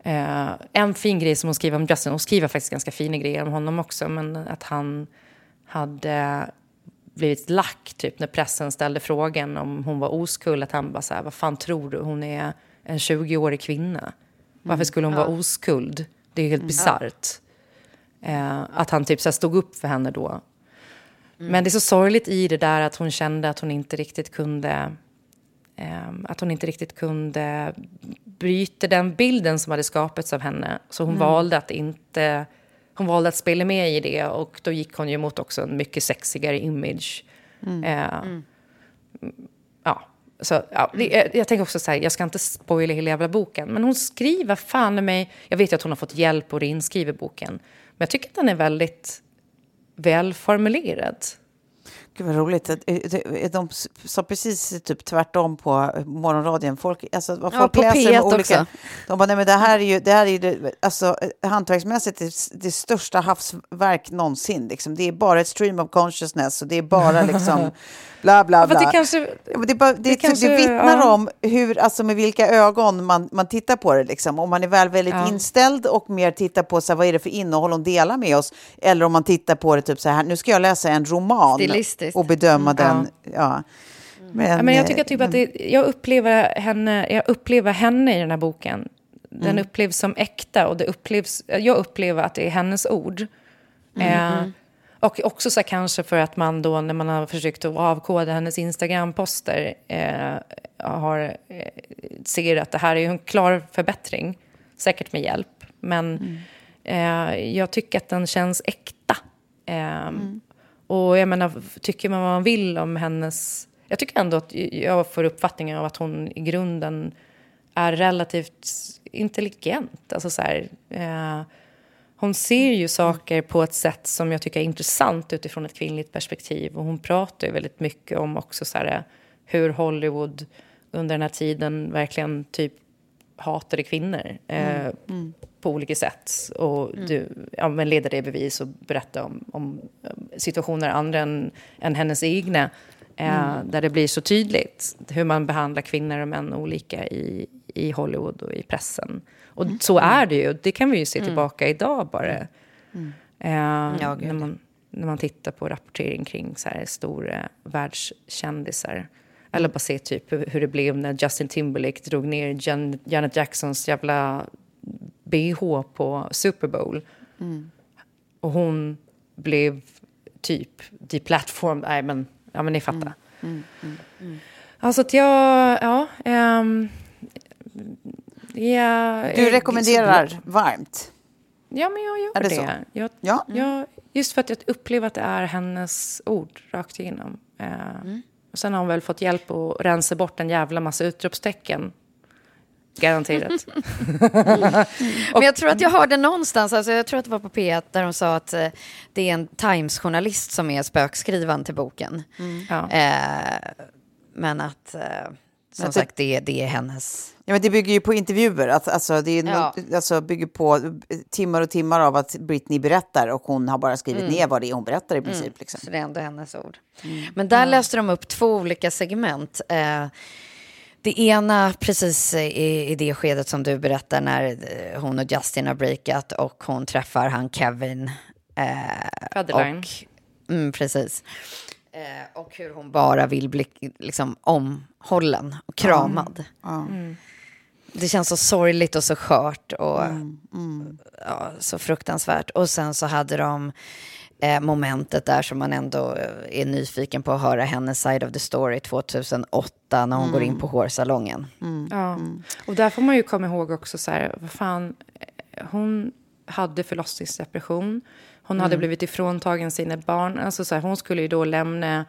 [SPEAKER 1] Eh, en fin grej som hon skriver om Justin, hon skriver faktiskt ganska fina grejer om honom också, men att han hade blivit lack typ när pressen ställde frågan om hon var oskuld, att han bara så här, vad fan tror du, hon är en 20-årig kvinna. Varför skulle hon vara oskuld? Det är helt bisarrt. Eh, att han typ så stod upp för henne då. Men det är så sorgligt i det där att hon kände att hon inte riktigt kunde... Eh, att hon inte riktigt kunde bryta den bilden som hade skapats av henne. Så hon valde att inte... Hon valde att spela med i det och då gick hon ju mot också en mycket sexigare image. Eh, Ja, så, ja, jag, jag tänker också så här, jag ska inte spoila hela jävla boken, men hon skriver fan i mig... Jag vet ju att hon har fått hjälp och inskriver boken, men jag tycker att den är väldigt välformulerad.
[SPEAKER 2] Gud vad roligt. Det- De sa precis typ tvärtom på morgonradion. Folk, alltså, vad
[SPEAKER 4] Ja,
[SPEAKER 2] folk
[SPEAKER 4] på
[SPEAKER 2] läser
[SPEAKER 4] P1
[SPEAKER 2] med olika...
[SPEAKER 4] också.
[SPEAKER 2] De bara, nej men det här är ju, det här är ju det, alltså, hantverksmässigt det, det största havsverk någonsin. Liksom. Det är bara ett stream of consciousness och det är bara liksom [LAUGHS] bla bla bla.
[SPEAKER 1] det kanske...
[SPEAKER 2] Ja, Det, bara, det,
[SPEAKER 1] det
[SPEAKER 2] det,
[SPEAKER 1] kanske-
[SPEAKER 2] vittnar
[SPEAKER 1] ja.
[SPEAKER 2] om hur, alltså med vilka ögon man, man tittar på det. Liksom. Om man är väl väldigt
[SPEAKER 1] Ja.
[SPEAKER 2] inställd och mer tittar på så här, vad är det för innehåll hon delar med oss. Eller om man tittar på det typ så här, nu ska jag läsa en roman
[SPEAKER 4] Stilistiskt.
[SPEAKER 2] Och bedöma den.
[SPEAKER 1] Ja.
[SPEAKER 2] Ja. Men,
[SPEAKER 1] Ja, men jag tycker
[SPEAKER 2] eh,
[SPEAKER 1] typ att det, jag, upplever henne, jag upplever henne i den här boken. Den upplevs som äkta och det upplevs, jag upplever att det är hennes ord. Eh, och också så kanske för att man då när man har försökt att avkoda hennes Instagram-poster eh, har, eh, ser att det här är en klar förbättring. Säkert med hjälp. Men eh, jag tycker att den känns äkta. Eh, och jag menar, tycker man vad man vill om hennes... Jag tycker ändå att jag får uppfattningen av att hon i grunden är relativt intelligent. Alltså så här, eh, hon ser ju saker på ett sätt som jag tycker är intressant utifrån ett kvinnligt perspektiv. Och hon pratar ju väldigt mycket om också så här, hur Hollywood under den här tiden verkligen typ hatade kvinnor eh, mm, mm på olika sätt. Och du, ja, men leder det i bevis och berätta om, om situationer andra än, än hennes egna. Eh, Där det blir så tydligt hur man behandlar kvinnor och män olika i, i Hollywood och i pressen. Och så är det ju. Det kan vi ju se tillbaka idag bara. Eh,
[SPEAKER 4] Ja,
[SPEAKER 1] när, man, när man tittar på rapportering kring så här stora världskändisar. Eller bara se typ hur, hur det blev när Justin Timberlake drog ner Jan, Janet Jacksons jävla bh på Super Bowl. Och hon blev typ deplatformed. Nej, men, ja, men ni fattar. Alltså att jag... Ja, ehm, ja,
[SPEAKER 2] Du rekommenderar varmt.
[SPEAKER 1] Ja, men jag gör
[SPEAKER 2] Är det
[SPEAKER 1] det. Jag,
[SPEAKER 2] Ja.
[SPEAKER 1] jag, just för att jag upplever att det är hennes ord rakt igenom. Eh, och sen har hon väl fått hjälp att rensa bort en jävla massa utropstecken. Garanterat. [LAUGHS] [LAUGHS]
[SPEAKER 4] Men jag tror att jag hörde någonstans, alltså jag tror att det var på P1, där de sa att eh, det är en Times-journalist som är spökskrivaren till boken.
[SPEAKER 1] ja.
[SPEAKER 4] Eh, men att, eh, som
[SPEAKER 2] det-
[SPEAKER 4] sagt, det, det är hennes...
[SPEAKER 2] Ja, men det bygger ju på intervjuer. Att, alltså, det är
[SPEAKER 4] Ja.
[SPEAKER 2] no- alltså, bygger på eh, timmar och timmar av att Britney berättar och hon har bara skrivit ner vad det är hon berättar i princip. Liksom.
[SPEAKER 4] Så det är ändå hennes ord. Men där läste de upp två olika segment. Eh, det ena precis i, i det skedet som du berättar när eh, hon och Justin har breakat och hon träffar han Kevin. Eh,
[SPEAKER 1] Federline.
[SPEAKER 4] och, mm, precis. Eh, och hur hon bara vill bli liksom, omhållen och kramad. Det känns så sorgligt och så skört och Ja, så fruktansvärt. Och sen så hade de eh, momentet där som man ändå eh, är nyfiken på att höra hennes side of the story 2008 när hon går in på hårsalongen.
[SPEAKER 1] Ja. Och där får man ju komma ihåg också så här, vad fan, eh, hon hade förlossningsdepression. Hon hade blivit ifråntagen sina barn. Alltså så här, hon skulle ju då lämna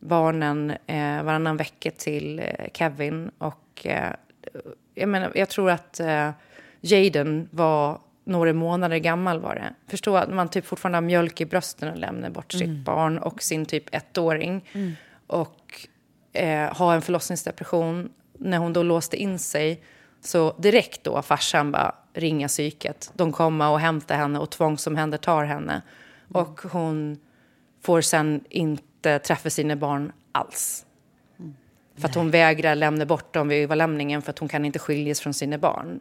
[SPEAKER 1] barnen eh, varannan vecka till eh, Kevin. Och eh, jag, menar, jag tror att eh, Jaden var några månader gammal var det. Förstå att man typ fortfarande har mjölk i brösten och lämnar bort sitt barn och sin typ ettåring. Och eh, ha en förlossningsdepression. När hon då låste in sig så direkt då farsan bara ringa psyket. De kommer och hämtar henne och tvångsomhändertar henne. Och hon får sen inte träffa sina barn alls. För att hon vägrar lämna bort dem vid överlämningen för att hon kan inte skiljas från sina barn.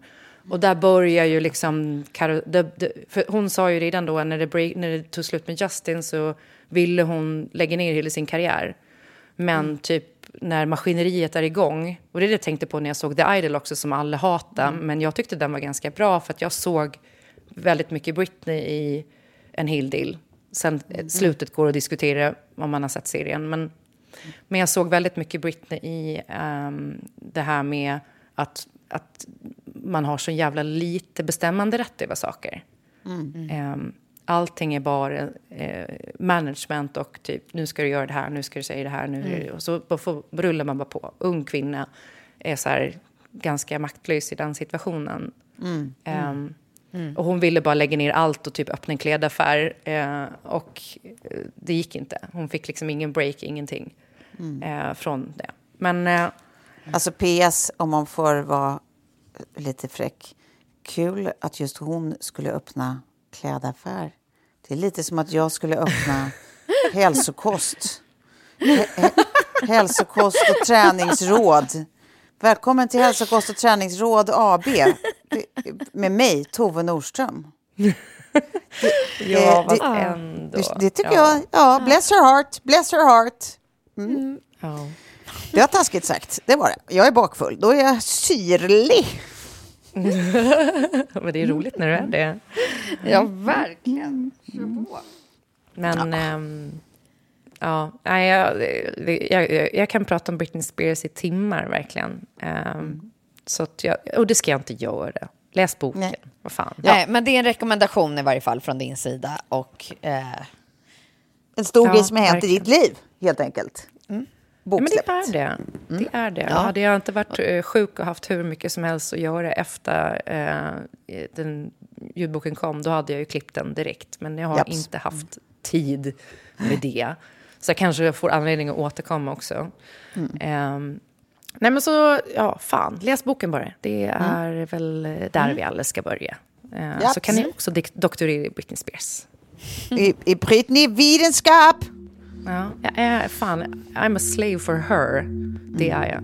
[SPEAKER 1] Och där börjar ju liksom... För hon sa ju redan då när det, break, när det tog slut med Justin så ville hon lägga ner hela sin karriär. Men typ när maskineriet är igång, och det är det jag tänkte på när jag såg The Idol också som alla hatar, men jag tyckte den var ganska bra för att jag såg väldigt mycket Britney i en hel del. Sen eh, slutet går att diskutera om man har sett serien, men, men jag såg väldigt mycket Britney i ehm, det här med att, att man har så jävla lite bestämmande rätt över saker. Ehm, allting är bara eh, management och typ nu ska du göra det här, nu ska du säga det här. Nu, Och så bara får, rullar man bara på. Ung kvinna är så här, ganska maktlös i den situationen. Ehm, Och hon ville bara lägga ner allt och typ öppna en klädaffär. Eh, och eh, det gick inte. Hon fick liksom ingen break, ingenting eh, från det. Men eh,
[SPEAKER 2] Alltså PS, om man får vara lite fräck. Kul att just hon skulle öppna klädaffär. Det är lite som att jag skulle öppna [LAUGHS] hälsokost. Hälsokost och träningsråd. Välkommen till Hälsokost och träningsråd AB. Det- Med mig, Tove Nordström.
[SPEAKER 1] ja,
[SPEAKER 2] det-
[SPEAKER 1] fast ändå.
[SPEAKER 2] Det, det tycker
[SPEAKER 1] ja.
[SPEAKER 2] jag. Ja, bless her heart. Bless her heart.
[SPEAKER 1] Ja.
[SPEAKER 2] Det var taskigt sagt. Det var det. Jag är bakfull. Då är jag syrlig. [LAUGHS]
[SPEAKER 1] Men det är roligt när du är det.
[SPEAKER 4] Ja, verkligen.
[SPEAKER 1] Men ehm, ja, nej, jag, jag, jag, jag kan prata om Britney Spears i timmar verkligen. Ehm, så att jag, och det ska jag inte göra. Läs boken.
[SPEAKER 2] Nej.
[SPEAKER 1] Vad fan.
[SPEAKER 4] Nej, men det är en rekommendation i varje fall från din sida. Och eh,
[SPEAKER 2] En stor
[SPEAKER 1] Ja,
[SPEAKER 2] grej som har hänt i ditt liv, helt enkelt.
[SPEAKER 1] Ja, men
[SPEAKER 2] Boksläppt.
[SPEAKER 1] det är det. Det är det. Hade jag inte varit eh, sjuk och haft hur mycket som helst att göra efter eh, den ljudboken kom, då hade jag ju klippt den direkt. Men jag har
[SPEAKER 2] Japs.
[SPEAKER 1] inte haft tid med det. Så jag kanske får anledning att återkomma också. Ehm, nej men så, ja, fan, läs boken bara. Det är väl eh, där vi alla ska börja. Eh. Så kan ni också doktorera i Britney Spears.
[SPEAKER 2] I, I Britney Widenskap.
[SPEAKER 1] Ja, jag är fan, I'm a slave for her. Det är jag.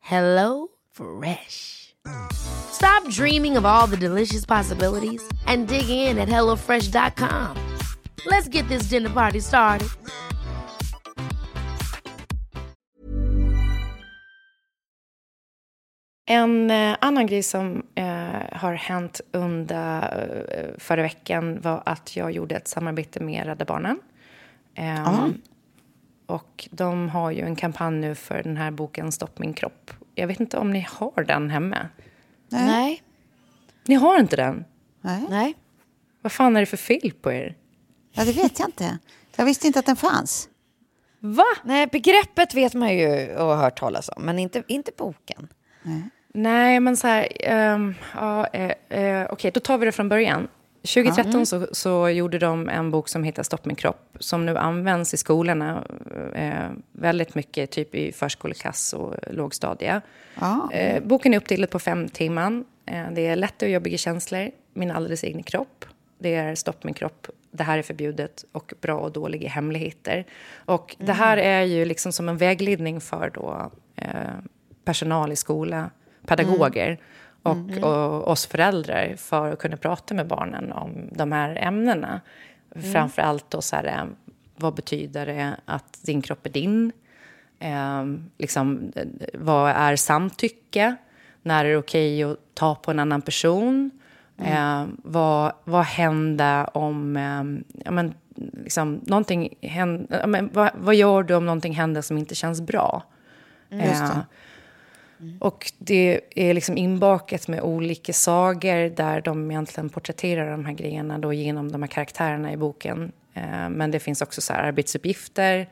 [SPEAKER 5] Hello Fresh. Stop dreaming of all the delicious possibilities and dig in at HelloFresh.com. Let's get this dinner party started.
[SPEAKER 1] En eh, annan grej som eh, har hänt under eh, förra veckan var att jag gjorde ett samarbete med Rädda Barnen. Ehm, och de har ju en kampanj nu för den här boken Stopp min kropp. Jag vet inte om ni har den hemma.
[SPEAKER 4] nej,
[SPEAKER 1] Ni har inte den?
[SPEAKER 4] nej.
[SPEAKER 1] Vad fan är det för fel på er?
[SPEAKER 2] Ja, det vet jag inte. Jag visste inte att den fanns.
[SPEAKER 1] Va?
[SPEAKER 4] Nej, begreppet vet man ju och har hört talas om, men inte, inte boken.
[SPEAKER 1] Nej, men så här... ehm, ja, eh, eh, Okej, då tar vi det från början. 2013 så, så gjorde de en bok som heter Stopp min kropp som nu används i skolorna eh, väldigt mycket, typ i förskoleklass och lågstadie. Eh, boken är uppdelad på fem timman. Eh, det är lätta och jobbiga känslor, min alldeles egen kropp. Det är Stopp min kropp, det här är förbjudet och bra och dåliga hemligheter. Och det här är ju liksom som en vägledning för då, eh, personal i skola, pedagoger och, och oss föräldrar för att kunna prata med barnen om de här ämnena. Framför allt då så här, eh, vad betyder det att din kropp är din? Eh, liksom, eh, vad är samtycke? När är det okej att ta på en annan person? Eh, vad, vad händer om... Eh, ja, men, liksom, någonting händer, ja, men, vad, vad gör du om någonting händer som inte känns bra? Eh, och det är liksom inbakat med olika sagor där de egentligen porträtterar de här grejerna då genom de här karaktärerna i boken. Eh, men det finns också så här arbetsuppgifter.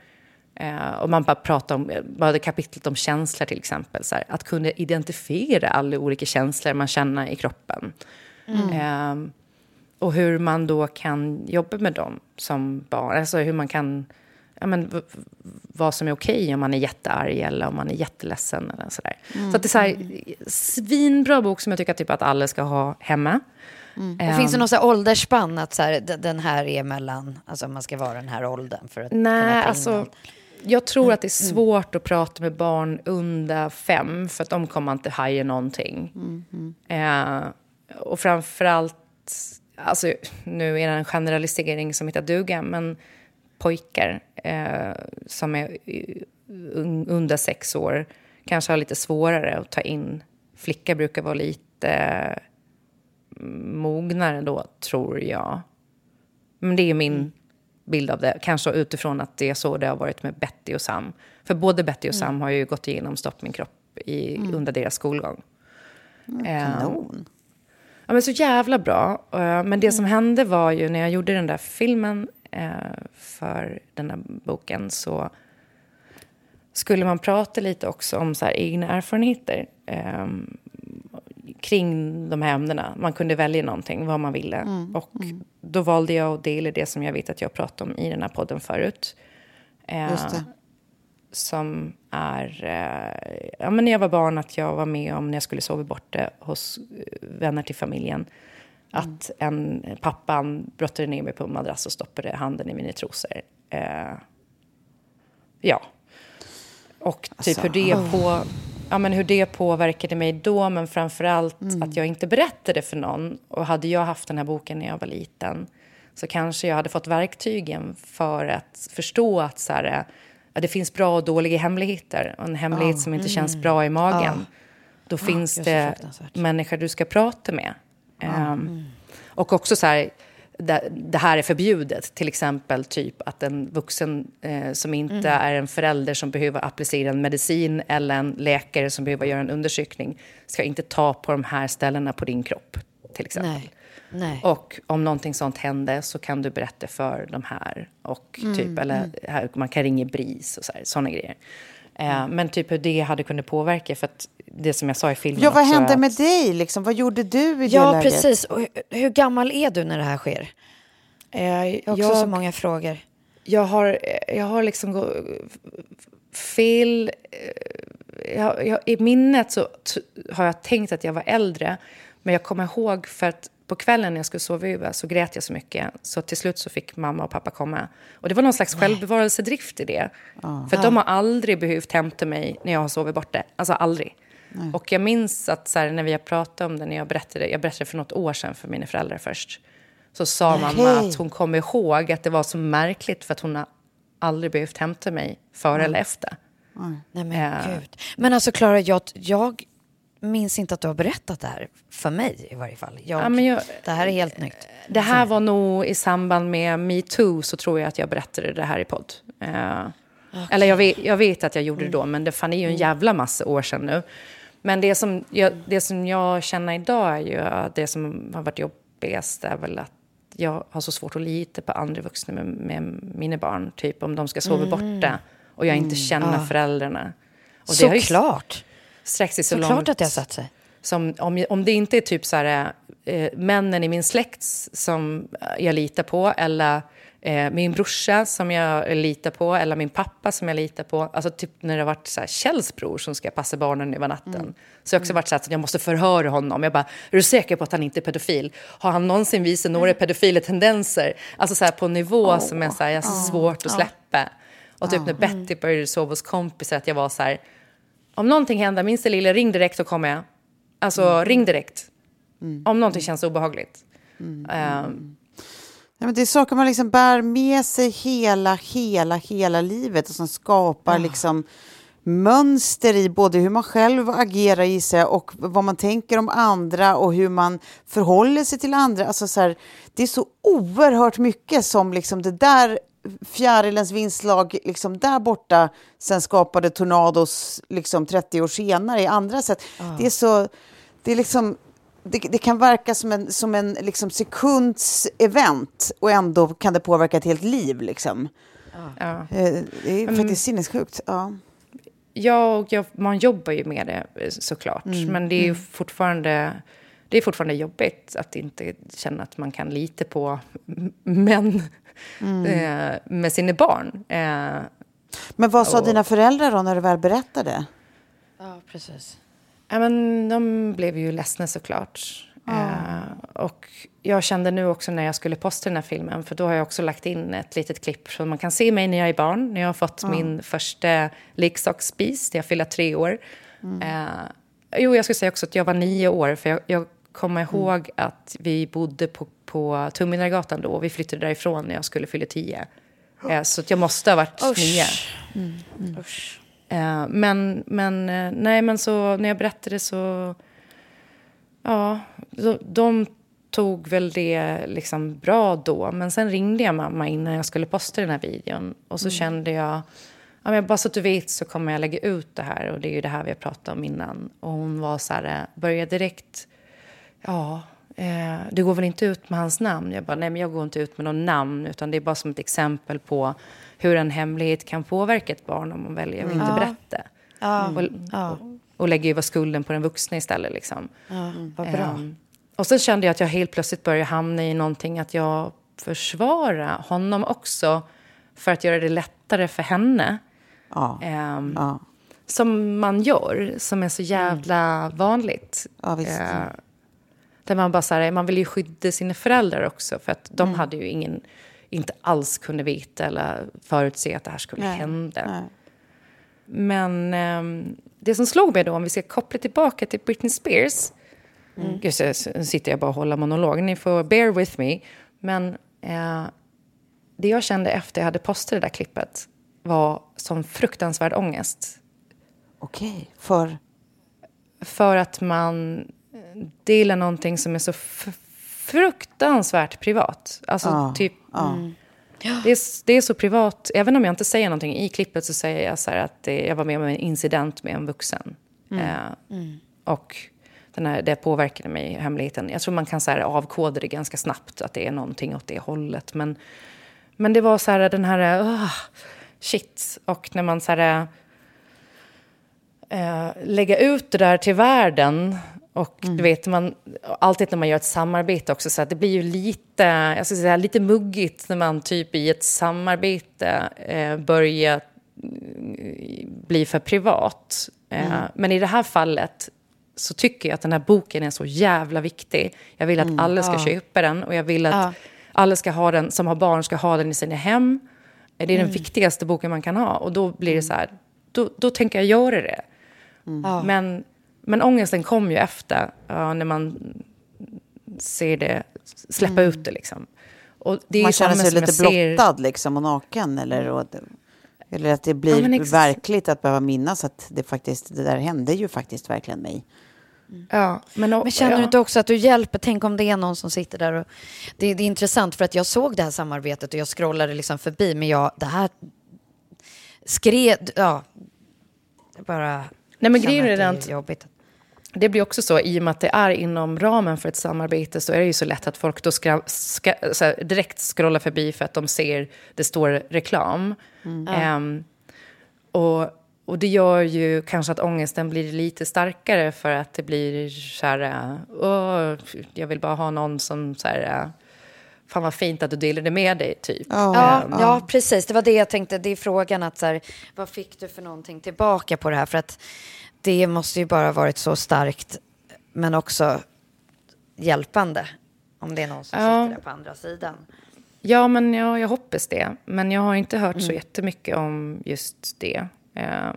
[SPEAKER 1] Eh, och man bara pratar om, bara det kapitlet om känslor till exempel. Så här, att kunna identifiera alla olika känslor man känner i kroppen. Eh, och hur man då kan jobba med dem som barn. Alltså hur man kan, ja men, vad som är okej om man är jättearg eller om man är jätteledsen. Eller sådär. Så att det är så här, svinbra bok som jag tycker typ, att alla ska ha hemma.
[SPEAKER 4] Och finns det här åldersspann att så här, den här är mellan, alltså man ska vara den här åldern för att kunna ta
[SPEAKER 1] Nej,
[SPEAKER 4] in
[SPEAKER 1] alltså, jag tror att det är svårt att prata med barn under fem för att de kommer inte haja någonting. Eh, och framförallt, alltså, nu är det en generalisering som heter duga, men pojkar eh, som är eh, un- under sex år kanske har lite svårare att ta in. Flickor brukar vara lite eh, mognare då, tror jag. Men det är min bild av det. Kanske utifrån att det är så det har varit med Betty och Sam. För både Betty och Sam har ju gått igenom Stopp min kropp i, under deras skolgång. Eh,
[SPEAKER 2] Kanon.
[SPEAKER 1] Ja, men så jävla bra. Eh, Men det som hände var ju när jag gjorde den där filmen för den här boken så skulle man prata lite också om så här egna erfarenheter eh, kring de här ämnena. Man kunde välja någonting, vad man ville. Och då valde jag att dela det som jag vet att jag pratade om i den här podden förut. Eh, som är... Eh, ja, men när jag var barn, att jag var med om när jag skulle sova borta hos eh, vänner till familjen. Att en pappan brottade ner mig på en madrass och stoppade handen i mina trosor. Eh, ja. Och typ hur, det på, ja, men hur det påverkade mig då, men framför allt att jag inte berättade för någon. Och hade jag haft den här boken när jag var liten så kanske jag hade fått verktygen för att förstå att så här, eh, ja, det finns bra och dåliga hemligheter. Och en hemlighet som inte känns bra i magen. Då finns
[SPEAKER 4] det
[SPEAKER 1] människor du ska prata med. Ehm, Och också så här, det, det här är förbjudet. Till exempel typ att en vuxen eh, som inte är en förälder som behöver applicera en medicin eller en läkare som behöver göra en undersökning ska inte ta på de här ställena på din kropp. Till exempel.
[SPEAKER 4] Nej. Nej.
[SPEAKER 1] Och om någonting sånt händer så kan du berätta för de här. Och typ, eller här, man kan ringa BRIS och så här, såna grejer. Eh, men typ hur det hade kunnat påverka. För att det som jag sa i filmen
[SPEAKER 2] Ja, vad
[SPEAKER 1] också,
[SPEAKER 2] hände
[SPEAKER 1] att-
[SPEAKER 2] med dig? Liksom? Vad gjorde du i det
[SPEAKER 4] Ja,
[SPEAKER 2] läget?
[SPEAKER 4] precis. Och hur, hur gammal är du när det här sker?
[SPEAKER 1] Eh,
[SPEAKER 4] Jag har också
[SPEAKER 1] jag,
[SPEAKER 4] så många frågor.
[SPEAKER 1] jag har, jag har liksom gå, fel... eh, Jag, jag, I minnet så t- har jag tänkt att jag var äldre. Men jag kommer ihåg för att på kvällen när jag skulle sova över så grät jag så mycket. Så till slut så fick mamma och pappa komma. Och det var någon slags självbevarelsedrift i det. För att de har aldrig behövt hämta mig när jag har sovit borta. Alltså aldrig. Och jag minns att så här, när vi har pratat om det, när jag berättade, jag berättade för något år sedan för mina föräldrar först. Så sa mamma att hon kom ihåg att det var så märkligt för att hon har aldrig behövt hämta mig före eller efter.
[SPEAKER 4] Nej, men gud. Men alltså, Klara, jag, jag minns inte att du har berättat det här. För mig i varje fall. Jag,
[SPEAKER 1] Ja, men jag-
[SPEAKER 4] det här är helt nytt.
[SPEAKER 1] Det här var nog i samband med metoo så tror jag att jag berättade det här i podd. Eh, Eller jag vet, jag vet att jag gjorde det då, men det fan är ju en jävla massa år sedan nu. Men det som jag, det som jag känner idag är ju att det som har varit jobbigast är väl att jag har så svårt att lita på andra vuxna med, med mina barn. Typ om de ska sova borta och jag inte känner föräldrarna. Och det har ju
[SPEAKER 4] Såklart.
[SPEAKER 1] Sträckt sig så
[SPEAKER 4] Såklart
[SPEAKER 1] långt.
[SPEAKER 4] att det har satt sig.
[SPEAKER 1] Som, om, om det inte är typ så här, eh, männen i min släkt som jag litar på eller eh, min brorsa som jag litar på eller min pappa som jag litar på. Alltså typ när det har varit så här, Kjells bror som ska passa barnen över natten. Så jag har också varit så här att jag måste förhöra honom. Jag bara, är du säker på att han inte är pedofil? Har han någonsin visat några pedofila tendenser? Alltså så här, på en nivå som är så här, jag har svårt att släppa. Och typ när Betty började sova hos kompisar att jag var så här, om någonting händer, minsta lilla, ring direkt så kommer jag. Alltså ring direkt. Om någonting känns obehagligt. Ehm,
[SPEAKER 2] Ja, men det är saker man liksom bär med sig hela, hela, hela livet och som skapar liksom mönster i både hur man själv agerar i sig och vad man tänker om andra och hur man förhåller sig till andra. Alltså så här, det är så oerhört mycket som liksom det där fjärilens vindslag liksom där borta sen skapade tornados liksom 30 år senare i andra sätt. Det är så... Det är liksom det, det kan verka som en, som en liksom sekunds event och ändå kan det påverka ett helt liv. Liksom.
[SPEAKER 1] ja.
[SPEAKER 2] Eh, Det är faktiskt sinnessjukt. Ja.
[SPEAKER 1] Ja, och jag, man jobbar ju med det eh, såklart. Men det är ju fortfarande, det är fortfarande jobbigt att inte känna att man kan lita på m- män eh, med sina barn. Eh,
[SPEAKER 2] Men vad sa
[SPEAKER 1] Och-
[SPEAKER 2] dina föräldrar då när du väl berättade?
[SPEAKER 4] Ja, precis.
[SPEAKER 1] ja, men de blev ju ledsna såklart. Eh, och jag kände nu också när jag skulle posta den här filmen, för då har jag också lagt in ett litet klipp så man kan se mig när jag är barn, när jag har fått min första leksaksspis, när jag fyller tre år. Eh, jo, jag skulle säga också att jag var nio år, för jag, jag kommer ihåg att vi bodde på, på Tumminargatan då, vi flyttade därifrån när jag skulle fylla tio. Eh, så jag måste ha varit nio. Eh, men, men, eh, nej, men så när jag berättade så... Ja, de, de tog väl det liksom bra då. Men sen ringde jag mamma innan jag skulle posta den här videon. Och så kände jag... Ja, men bara så att du vet så kommer jag lägga ut det här. Och det är ju det här vi har pratat om innan. Och hon var så här, eh, började direkt... Ja, eh, du går väl inte ut med hans namn? Jag bara, nej men jag går inte ut med någon namn. Utan det är bara som ett exempel på hur en hemlighet kan påverka ett barn om man väljer att inte berätta. Och, och, och lägger ju skulden på den vuxna istället. Liksom.
[SPEAKER 4] Vad bra.
[SPEAKER 1] Ehm, och sen kände jag att jag helt plötsligt började hamna i någonting att jag försvara honom också för att göra det lättare för henne.
[SPEAKER 2] Ja.
[SPEAKER 1] Ehm,
[SPEAKER 2] Ja.
[SPEAKER 1] Som man gör, som är så jävla vanligt.
[SPEAKER 2] Ja, visst.
[SPEAKER 1] Eh, där man bara så här, man vill ju skydda sina föräldrar också för att de hade ju ingen, inte alls kunde veta eller förutse att det här skulle
[SPEAKER 2] Nej,
[SPEAKER 1] hända.
[SPEAKER 2] nej.
[SPEAKER 1] Men ehm, det som slog mig då, om vi ska koppla tillbaka till Britney Spears. Gud, så så sitter jag bara och håller monolog. Ni får bear with me. Men eh, det jag kände efter jag hade postat det där klippet var som fruktansvärd ångest.
[SPEAKER 2] Okej, för...
[SPEAKER 1] För att man delar någonting som är så fruktansvärt privat. Alltså
[SPEAKER 2] Ja,
[SPEAKER 1] typ...
[SPEAKER 2] ja.
[SPEAKER 1] Det är, det är så privat. Även om jag inte säger någonting i klippet så säger jag så här att det, jag var med om en incident med en vuxen. Eh, Och den här, det påverkade mig hemligheten. Jag tror man kan så här avkoda det ganska snabbt, att det är någonting åt det hållet. Men, men det var så här den här... Uh, shit. Och när man så här... Eh, lägga ut det där till världen. Och du vet, man, alltid när man gör ett samarbete också, så det blir ju lite, jag ska säga, lite muggigt när man typ i ett samarbete eh, börjar mm, bli för privat. Eh, Men i det här fallet så tycker jag att den här boken är så jävla viktig. Jag vill att alla ska köpa den och jag vill att alla ska ha den, som har barn ska ha den i sina hem. Det är den viktigaste boken man kan ha. Och då blir det så här, då, då tänker jag göra det. Men, men ångesten kom ju efter, ja, när man ser det, släppa ut det liksom. Och det är
[SPEAKER 2] Man känner sig
[SPEAKER 1] som
[SPEAKER 2] lite
[SPEAKER 1] jag ser-
[SPEAKER 2] blottad liksom, och naken. Eller, och, eller att det
[SPEAKER 1] Ja,
[SPEAKER 2] blir
[SPEAKER 1] ex-
[SPEAKER 2] verkligt att behöva minnas att det, faktiskt, det där hände ju faktiskt verkligen mig.
[SPEAKER 1] Ja, men,
[SPEAKER 4] Men känner
[SPEAKER 1] ja.
[SPEAKER 4] du inte också att du hjälper? Tänk om det är någon som sitter där och... Det, det är intressant för att jag såg det här samarbetet och jag scrollade liksom förbi, men jag, det här skred... Ja, bara...
[SPEAKER 1] Nej, men grejen är
[SPEAKER 4] att- jobbigt.
[SPEAKER 1] Det blir också så, i och med att det är inom ramen för ett samarbete så är det ju så lätt att folk då ska, ska, så här, direkt scrollar förbi för att de ser det står reklam. Ehm, och, och det gör ju kanske att ångesten blir lite starkare för att det blir så här... Åh, jag vill bara ha någon som så här... Fan vad fint att du delade med dig, typ.
[SPEAKER 4] Ja, ja, precis. Det var det jag tänkte. Det är frågan att så här, vad fick du för någonting tillbaka på det här? För att det måste ju bara varit så starkt, men också hjälpande. Om det är någon som
[SPEAKER 1] Ja.
[SPEAKER 4] sitter där på andra sidan.
[SPEAKER 1] Ja, men ja, jag hoppas det. Men jag har inte hört så
[SPEAKER 4] Mm.
[SPEAKER 1] jättemycket om just det. Eh,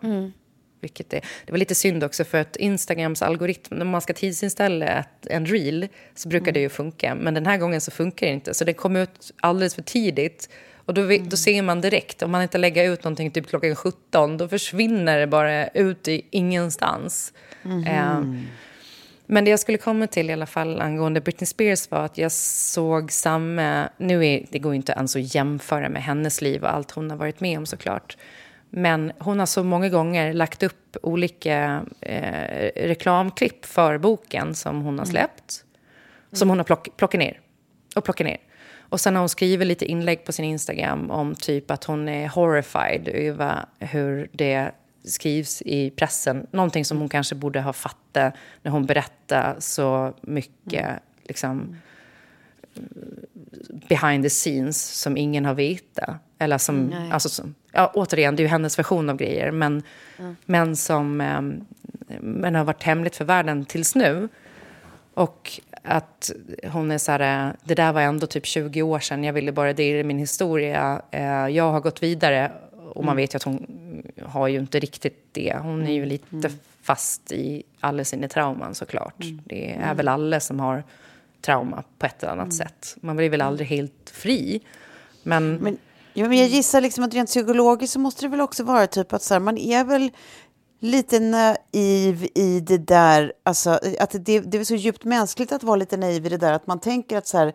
[SPEAKER 1] Vilket är, det var lite synd också för att Instagrams algoritm, när man ska tidsinställa ett, en reel så brukar
[SPEAKER 4] Mm.
[SPEAKER 1] det ju funka. Men den här gången så funkar det inte. Så den kom ut alldeles för tidigt. Och då, vi-
[SPEAKER 4] Mm.
[SPEAKER 1] då ser man direkt, om man inte lägger ut någonting typ klockan 17, då försvinner det bara ut i ingenstans. Eh, men det jag skulle komma till i alla fall angående Britney Spears var att jag såg samma... Nu är, det går inte ens att jämföra med hennes liv och allt hon har varit med om såklart. Men hon har så många gånger lagt upp olika eh, reklamklipp för boken som hon har släppt. Som hon har plock, plockat ner. Och plockat ner. Och sen har hon skrivit lite inlägg på sin Instagram om typ att hon är horrified över hur det skrivs i pressen. Någonting som hon kanske borde ha fattat när hon berättar så mycket liksom, behind the scenes som ingen har vetat. Eller som, alltså som, ja, återigen, det är ju hennes version av grejer, men, men som ehm, men har varit hemligt för världen tills nu. Och att hon är så här, eh, det där var ändå typ 20 år sedan, jag ville bara dela min historia. Eh, Jag har gått vidare och man vet ju att hon har ju inte riktigt det. Hon är ju lite fast i alla sina trauman såklart. Det är väl alla som har trauma på ett eller annat sätt. Man blir väl aldrig helt fri. Men,
[SPEAKER 2] Men, ja, men jag gissar liksom att rent psykologiskt så måste det väl också vara typ att så här, man är väl lite naiv i det där, alltså att det, det är så djupt mänskligt att vara lite naiv i det där, att man tänker att så här,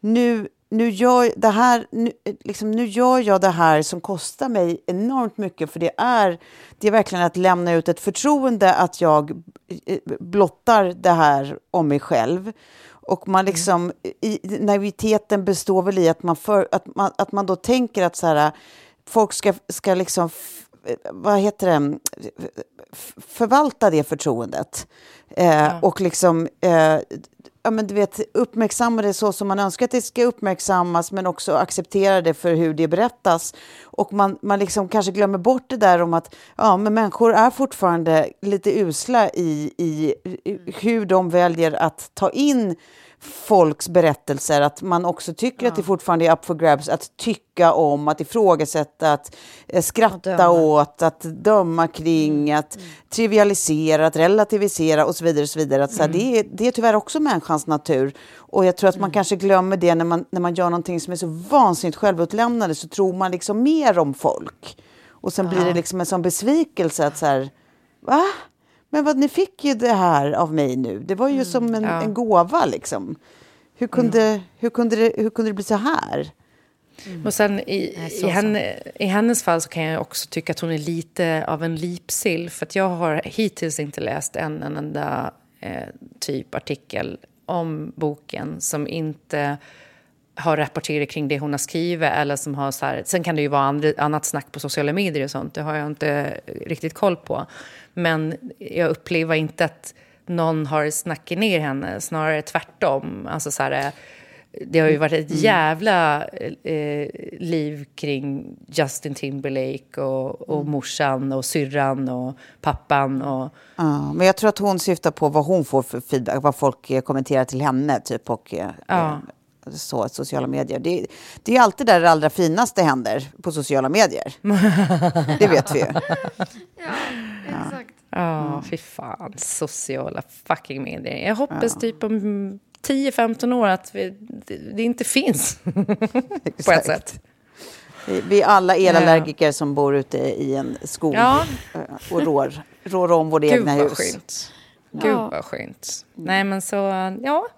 [SPEAKER 2] nu, nu, gör, det här, nu, liksom, nu gör jag det här som kostar mig enormt mycket, för det är, det är verkligen att lämna ut ett förtroende att jag eh, blottar det här om mig själv. Och man liksom, i, naiviteten består väl i att man, för, att man, att man då tänker att så här, folk ska, ska liksom, vad heter det, förvalta det förtroendet. Eh, Och liksom, eh, ja, men du vet, uppmärksamma det så som man önskar att det ska uppmärksammas, men också acceptera det för hur det berättas. Och man, man liksom kanske glömmer bort det där om att ja, men människor är fortfarande lite usla i, i, i hur de väljer att ta in folks berättelser, att man också tycker att det fortfarande är up for grabs att tycka om, att ifrågasätta, att eh, skratta
[SPEAKER 4] döma.
[SPEAKER 2] åt, att döma kring, att trivialisera, att relativisera och så vidare. Och så vidare. Att, så här, det, är, det är tyvärr också människans natur. Och jag tror att man kanske glömmer det när man, när man gör någonting som är så vansinnigt självutlämnande, så tror man liksom mer om folk. Och sen blir det liksom en sån besvikelse att så här, va? Men vad, ni fick ju det här av mig nu. Det var ju som en,
[SPEAKER 1] Ja.
[SPEAKER 2] en gåva liksom. Hur kunde, hur, kunde det, hur kunde det bli så här?
[SPEAKER 1] Och sen i,
[SPEAKER 4] Nej, så
[SPEAKER 1] i, henne, i hennes fall så kan jag också tycka att hon är lite av en lipsill. För att jag har hittills inte läst en, en enda eh, typ artikel om boken som inte har rapporterat kring det hon har skrivit. Eller som har så här, sen kan det ju vara andra, annat snack på sociala medier och sånt. Det har jag inte riktigt koll på. Men jag upplever inte att någon har snackat ner henne. Snarare tvärtom. Alltså så här, det har ju varit ett jävla eh, liv kring Justin Timberlake och, och morsan och syrran och pappan. Och,
[SPEAKER 2] Ja, men jag tror att hon syftar på vad hon får för feedback, vad folk eh, kommenterar till henne, typ, och eh,
[SPEAKER 1] Ja.
[SPEAKER 2] Så, sociala medier. Det, det är alltid där det allra finaste händer, på sociala medier. det vet vi ju. [LAUGHS]
[SPEAKER 1] Ja, fy fan. Sociala fucking medier. Jag hoppas typ om 10-15 år att vi, det, det inte finns. [LAUGHS] På ett sätt.
[SPEAKER 2] Vi, vi är alla elallergiker som bor ute i en skog
[SPEAKER 1] Ja.
[SPEAKER 2] eh, och rår, rår om
[SPEAKER 1] Gud
[SPEAKER 2] egna
[SPEAKER 1] vad
[SPEAKER 2] hus.
[SPEAKER 1] skönt. Gud vad skönt. Nej men så, ja.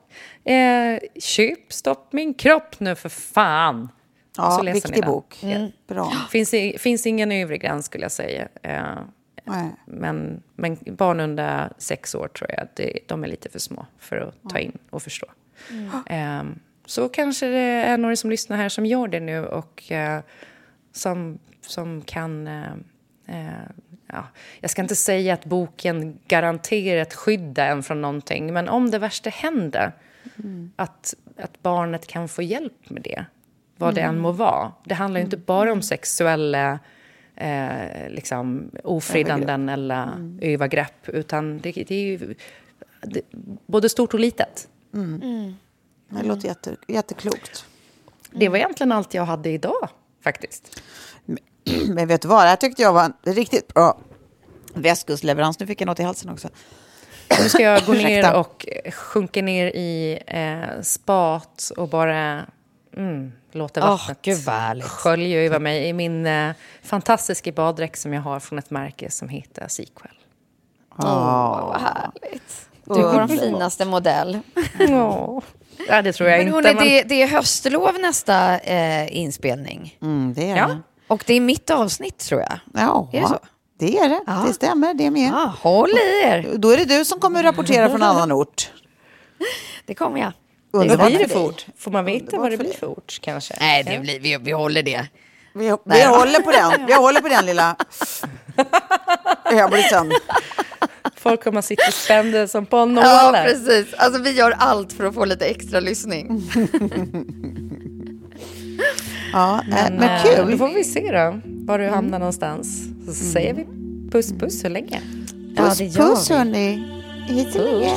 [SPEAKER 1] Eh, köp Stopp min kropp nu för fan.
[SPEAKER 2] Ja,
[SPEAKER 1] Så läser ni
[SPEAKER 2] viktig bok. Bra. [GASPS]
[SPEAKER 1] Finns, finns ingen övre gräns skulle jag säga. Eh, men, men barn under sex år tror jag, det, de är lite för små för att ta in och förstå. [GASPS] Eh, så kanske det är några som lyssnar här som gör det nu och eh, som, som kan eh, eh, ja, jag ska inte säga att boken garanterar ett skydd en från någonting, men om det värsta händer, att, att barnet kan få hjälp med det, vad det än må vara. Det handlar ju inte bara om sexuella eh, liksom, ofredanden eller övergrepp, utan det, det är ju det, både stort och litet.
[SPEAKER 2] Det låter jätte, jätteklokt.
[SPEAKER 1] Det var egentligen allt jag hade idag, faktiskt. [CLEARS THROAT]
[SPEAKER 2] Men vet du vad, det här tyckte jag var en riktigt bra västkustleverans. Nu fick jag något i halsen också.
[SPEAKER 1] Nu ska jag gå [LAUGHS] ner och sjunka ner i eh, spat och bara mm, låta vattnet
[SPEAKER 4] härligt.
[SPEAKER 1] skölja över mig i min eh, fantastiska baddräkt som jag har från ett märke som heter Sequel.
[SPEAKER 4] Åh, vad härligt. Du är vår finaste modell. [LAUGHS]
[SPEAKER 1] Ja, ja det tror jag
[SPEAKER 4] Men
[SPEAKER 1] inte.
[SPEAKER 4] hörni,
[SPEAKER 1] men-
[SPEAKER 4] det, det är höstlov nästa eh, inspelning.
[SPEAKER 2] Mm, det är
[SPEAKER 1] Ja.
[SPEAKER 2] det.
[SPEAKER 4] Och det är mitt avsnitt tror jag.
[SPEAKER 2] Ja,
[SPEAKER 4] Är det så?
[SPEAKER 2] Det är det.
[SPEAKER 4] Ja.
[SPEAKER 2] Det stämmer, det med.
[SPEAKER 4] Ja, håll i er.
[SPEAKER 2] Då är det du som kommer rapportera från annan ort. [LAUGHS]
[SPEAKER 4] Det kommer jag.
[SPEAKER 2] Underbart
[SPEAKER 1] blir det
[SPEAKER 2] för
[SPEAKER 1] för
[SPEAKER 2] dig.
[SPEAKER 1] ort? Får man veta vad det blir för ort kanske?
[SPEAKER 4] Nej, det blir, vi, vi håller det.
[SPEAKER 2] Vi, vi
[SPEAKER 4] Nej.
[SPEAKER 2] håller på den. [LAUGHS] Vi håller på den lilla [LAUGHS] öblisen.
[SPEAKER 1] Folk kommer att sitta spända som på
[SPEAKER 4] Ja,
[SPEAKER 1] nålar.
[SPEAKER 4] precis. Alltså, vi gör allt för att få lite extra lyssning.
[SPEAKER 2] Ja, men, men
[SPEAKER 1] eh,
[SPEAKER 2] kul.
[SPEAKER 1] Då får vi se då, var du hamnar någonstans. Så säger vi puss puss så länge.
[SPEAKER 4] Ja,
[SPEAKER 2] Puss,
[SPEAKER 4] det gör
[SPEAKER 2] puss hörni. Hej så länge.